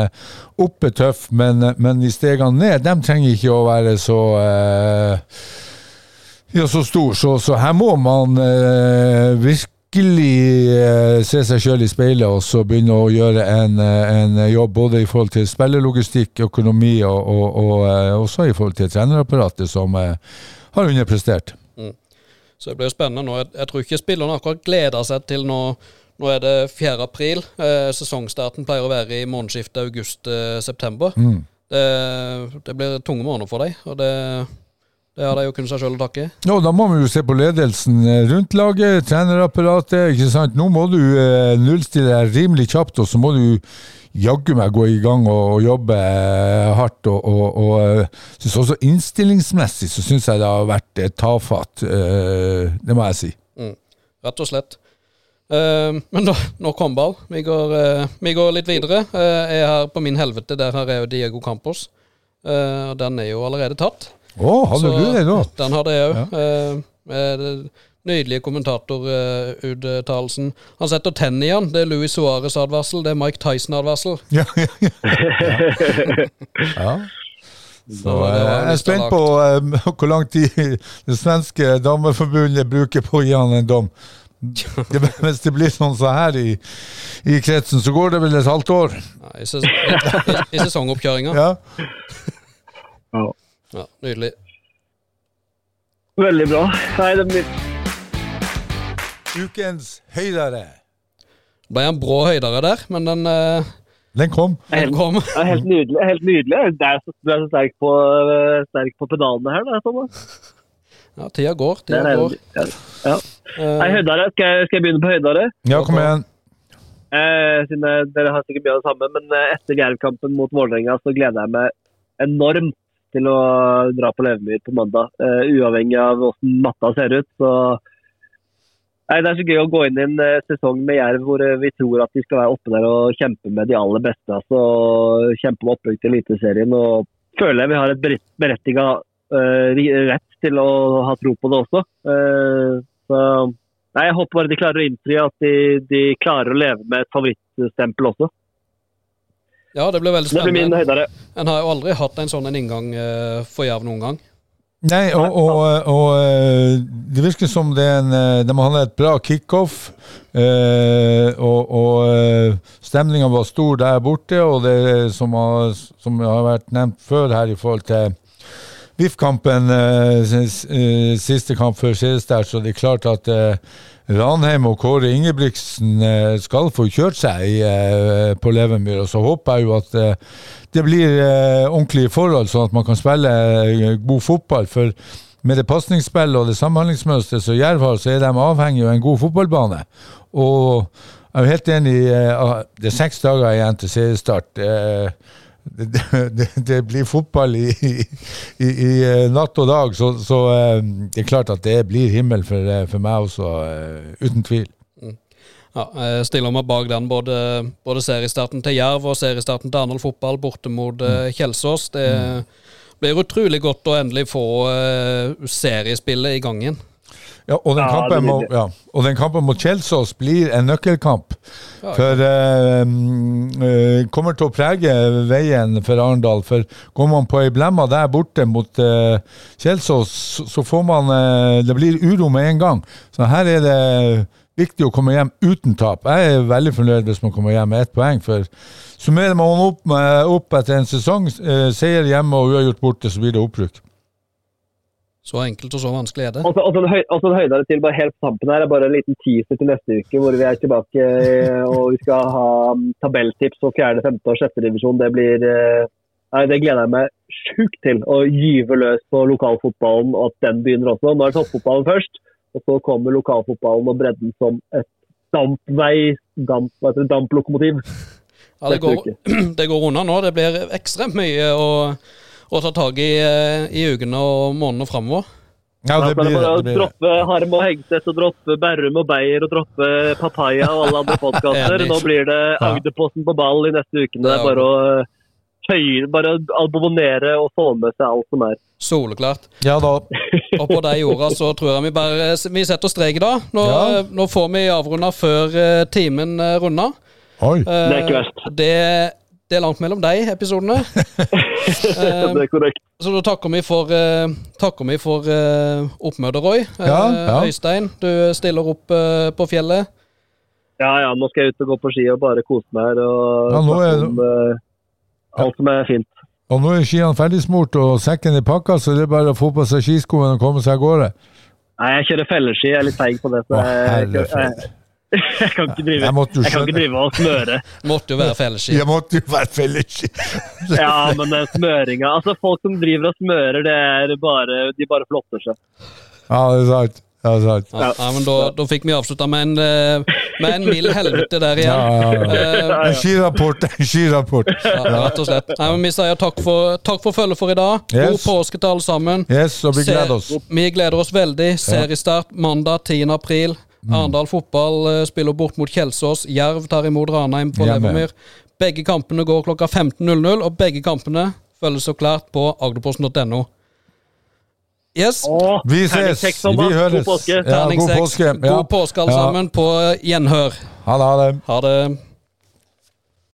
S3: opp er tøff, men, men de stegene ned, de trenger ikke å være så eh, ja, så stor. Så, så her må man eh, virkelig eh, se seg sjøl i speilet og så begynne å gjøre en, eh, en jobb både i forhold til spillerlogistikk, økonomi og, og, og eh, også i forhold til trenerapparatet, som har underprestert.
S1: Så det blir jo spennende nå. Jeg, jeg tror ikke spillerne akkurat gleder seg til nå Nå er det 4. april. Eh, sesongstarten pleier å være i månedsskiftet august-september.
S3: Mm.
S1: Det, det blir tunge måneder for dem, og det, det har de jo kunnet seg sjøl å takke.
S3: Ja, da må vi jo se på ledelsen eh, rundt laget, trenerapparatet. ikke sant? Nå må du eh, nullstille deg rimelig kjapt, og så må du jaggu meg gå i gang og, og jobbe eh, hardt. Og, og, og synes også innstillingsmessig så syns jeg det har vært tafatt. Det må jeg si.
S1: Rett og slett. Uh, men da, nok håndball. Vi går, uh, vi går litt videre. Uh, jeg er her på min helvete. Der har jeg jo Diego Campos. Og den er jo allerede tatt.
S3: Å, hadde
S1: Så
S3: du det nå?
S1: Den hadde jeg òg. Nydelige kommentatoruttalelsen. Han setter tenn i han. Det er Louis Suárez-advarsel, det er Mike Tyson-advarsel.
S3: Ja, ja, ja. ja. Så eh, jeg er spent på eh, hvor lang tid det svenske dameforbundet bruker på å gi han en dom. Det, hvis det blir sånn så her i, i kretsen, så går det vel et halvt år.
S1: Ja, I, ses i, i sesongoppkjøringa.
S3: Ja.
S1: Ja, nydelig.
S5: Veldig bra. Nei, det blir
S3: Ukens høydere.
S1: Det ble en brå høydere der, men den, eh,
S3: Den kom.
S1: den kom.
S5: er helt nydelig. Helt nydelig. Det er så, du er så sterk på, eh, sterk på pedalene her, da, Thomas.
S1: Ja, tida går.
S5: Det
S1: Tida
S5: er
S1: går.
S5: ja. ja.
S1: Eh,
S5: Nei, høydere. Skal jeg, skal jeg begynne på høydere?
S3: Ja, kom igjen.
S5: Eh, siden jeg- dere har sikkert mye av det samme, men eh, etter Jerv-kampen mot Vålerenga så gleder jeg meg enormt til å dra på Levemyr på mandag. Uh, uavhengig av hvordan matta ser ut. Så Nei, Det er så gøy å gå inn i en eh, sesong med Jerv hvor eh, vi tror at de skal være oppe der og kjempe med de aller beste. altså Kjempe med opprykk til Eliteserien. og Føler jeg vi har et berettiga eh, rett til å ha tro på det også. Så Nei, Jeg håper bare de klarer å innfri at de, de klarer å leve med et favorittstempel også.
S1: Ja, det blir veldig
S5: Det blir min
S1: spennende.
S5: høydere.
S1: En har jo aldri hatt en sånn en inngang eh, for Jerv noen gang.
S3: Nei, og, og, og eh, det virker som det er en, De de hadde et bra kickoff. Eh, og og stemninga var stor der borte, og det som har, som har vært nevnt før her i forhold til VIF-kampen, eh, eh, siste kamp før seriestart, så det er klart at eh, Ranheim og Kåre Ingebrigtsen eh, skal få kjørt seg eh, på Levenmyr. Og så håper jeg jo at eh, det blir ordentlige forhold, sånn at man kan spille god fotball. For med det pasningsspillet og det samhandlingsmønsteret som Jerv har, så er de avhengig av en god fotballbane. Og jeg er helt enig i det er seks dager igjen til seriestart. Det, det, det blir fotball i, i, i eh, natt og dag, så, så eh, det er klart at det blir himmel for, eh, for meg også, uten tvil.
S1: Ja, jeg stiller meg bak den. Både, både seriestarten til Jerv og seriestarten til Arendal fotball borte mot eh, Kjelsås. Det blir utrolig godt å endelig få seriespillet i gang igjen.
S3: Ja, og den,
S5: Ja,
S3: kampen, må, ja, og den kampen mot Kjelsås blir en nøkkelkamp.
S1: Ja,
S3: For eh, mm, eh, kommer til å prege veien for Arendal. For går man på ei blemma der borte mot uh, Kjelsås, så, får man eh, Det blir uro med en gang. Så her er det viktig å komme hjem uten tap. Jeg er veldig fornøyd hvis man kommer hjem med ett poeng. For summerer man opp, med, opp etter en sesong, eh, seier hjemme og uavgjort borte, så blir det opprykk.
S1: Så enkelt og så vanskelig er det.
S5: Og så og så en, høy, og så en høydere til bare helt tampen her er bare en liten teaser til neste uke, hvor vi er tilbake eh, og vi skal ha tabelltips for fjerde, femte og sjette divisjon. Det blir eh, Nei, det gleder jeg meg sjukt til. Å gyve løs på lokalfotballen, og at den begynner også. Nå er det toppfotballen først, og så kommer lokalfotballen og bredden som et dampvei, damp, det, damplokomotiv.
S1: Ja, det, går, det går unna nå. Det blir ekstremt mye å, å ta tak i eh, i ukene og månedene framover.
S3: Ja, det blir det. Blir
S5: droppe Harm og Hegseth og droppe Berrum og Beyer og droppe Papaya og alle andre podkaster. Nå blir det Agderposten på ball i neste uke. Det er bare å tøye, bare abonnere og få med seg alt som er.
S1: Soleklart.
S3: Ja da.
S1: Og på de orda så tror jeg vi bare vi setter strek i dag. Nå,
S3: Ja.
S1: nå får vi avrunda før eh, timen runder.
S3: Oi.
S5: Det er ikke verst.
S1: Det, det er langt mellom de episodene. Eh,
S5: Det er korrekt.
S1: Så da takker vi for, eh, takker vi for eh, oppmøtet, Roy.
S3: Ja, ja.
S1: Øystein, du stiller opp på fjellet.
S5: Ja, ja, nå skal jeg ut og gå på ski og bare kose meg her og
S3: Ja, nå er
S5: om uh, alt som er fint.
S3: Og nå er skiene ferdigsmurt og sekken er pakka, så det er bare å få på seg skiskoene og komme seg av gårde.
S5: Nei, jeg kjører felleski. Jeg er litt feig på det. Så
S3: Å,
S5: jeg, jeg,
S3: jeg.
S5: Jeg kan ikke drive
S3: Jeg måtte jo
S5: jeg kan ikke drive og smøre.
S1: Måtte jo være felleski.
S3: Jeg måtte jo være felleski.
S5: Ja, men den smøringa Altså, folk som driver og smører, det er bare De bare flotter seg.
S3: Ja, det er sant. Ja, det er sant.
S1: Ja, ja, men da, da fikk vi avslutta med en, eh, med en mild helvete der igjen.
S3: ja, ja.
S1: Eh,
S3: En skirapport, en skirapport.
S1: ja, rett og slett. Nei, men Vi sier takk for, takk for følget for i dag. God
S3: Yes.
S1: påske til alle sammen.
S3: Yes, og vi gleder oss.
S1: Se- Vi gleder oss veldig. Seriestart mandag 10. april.
S3: Mm.
S1: Arendal fotball eh, spiller bort mot Kjelsås. Jerv tar imot Ranheim på Levermyr. Begge kampene går klokka 15.00, og begge kampene følges så klart på agderposten.no. Yes.
S5: Åh,
S3: Vi ses. Vi høres.
S5: God påske.
S3: Ja, god påske. Ja.
S1: God påske, alle
S3: Ja.
S1: sammen. På gjenhør.
S3: Ha det. Ha det.
S1: Ha det.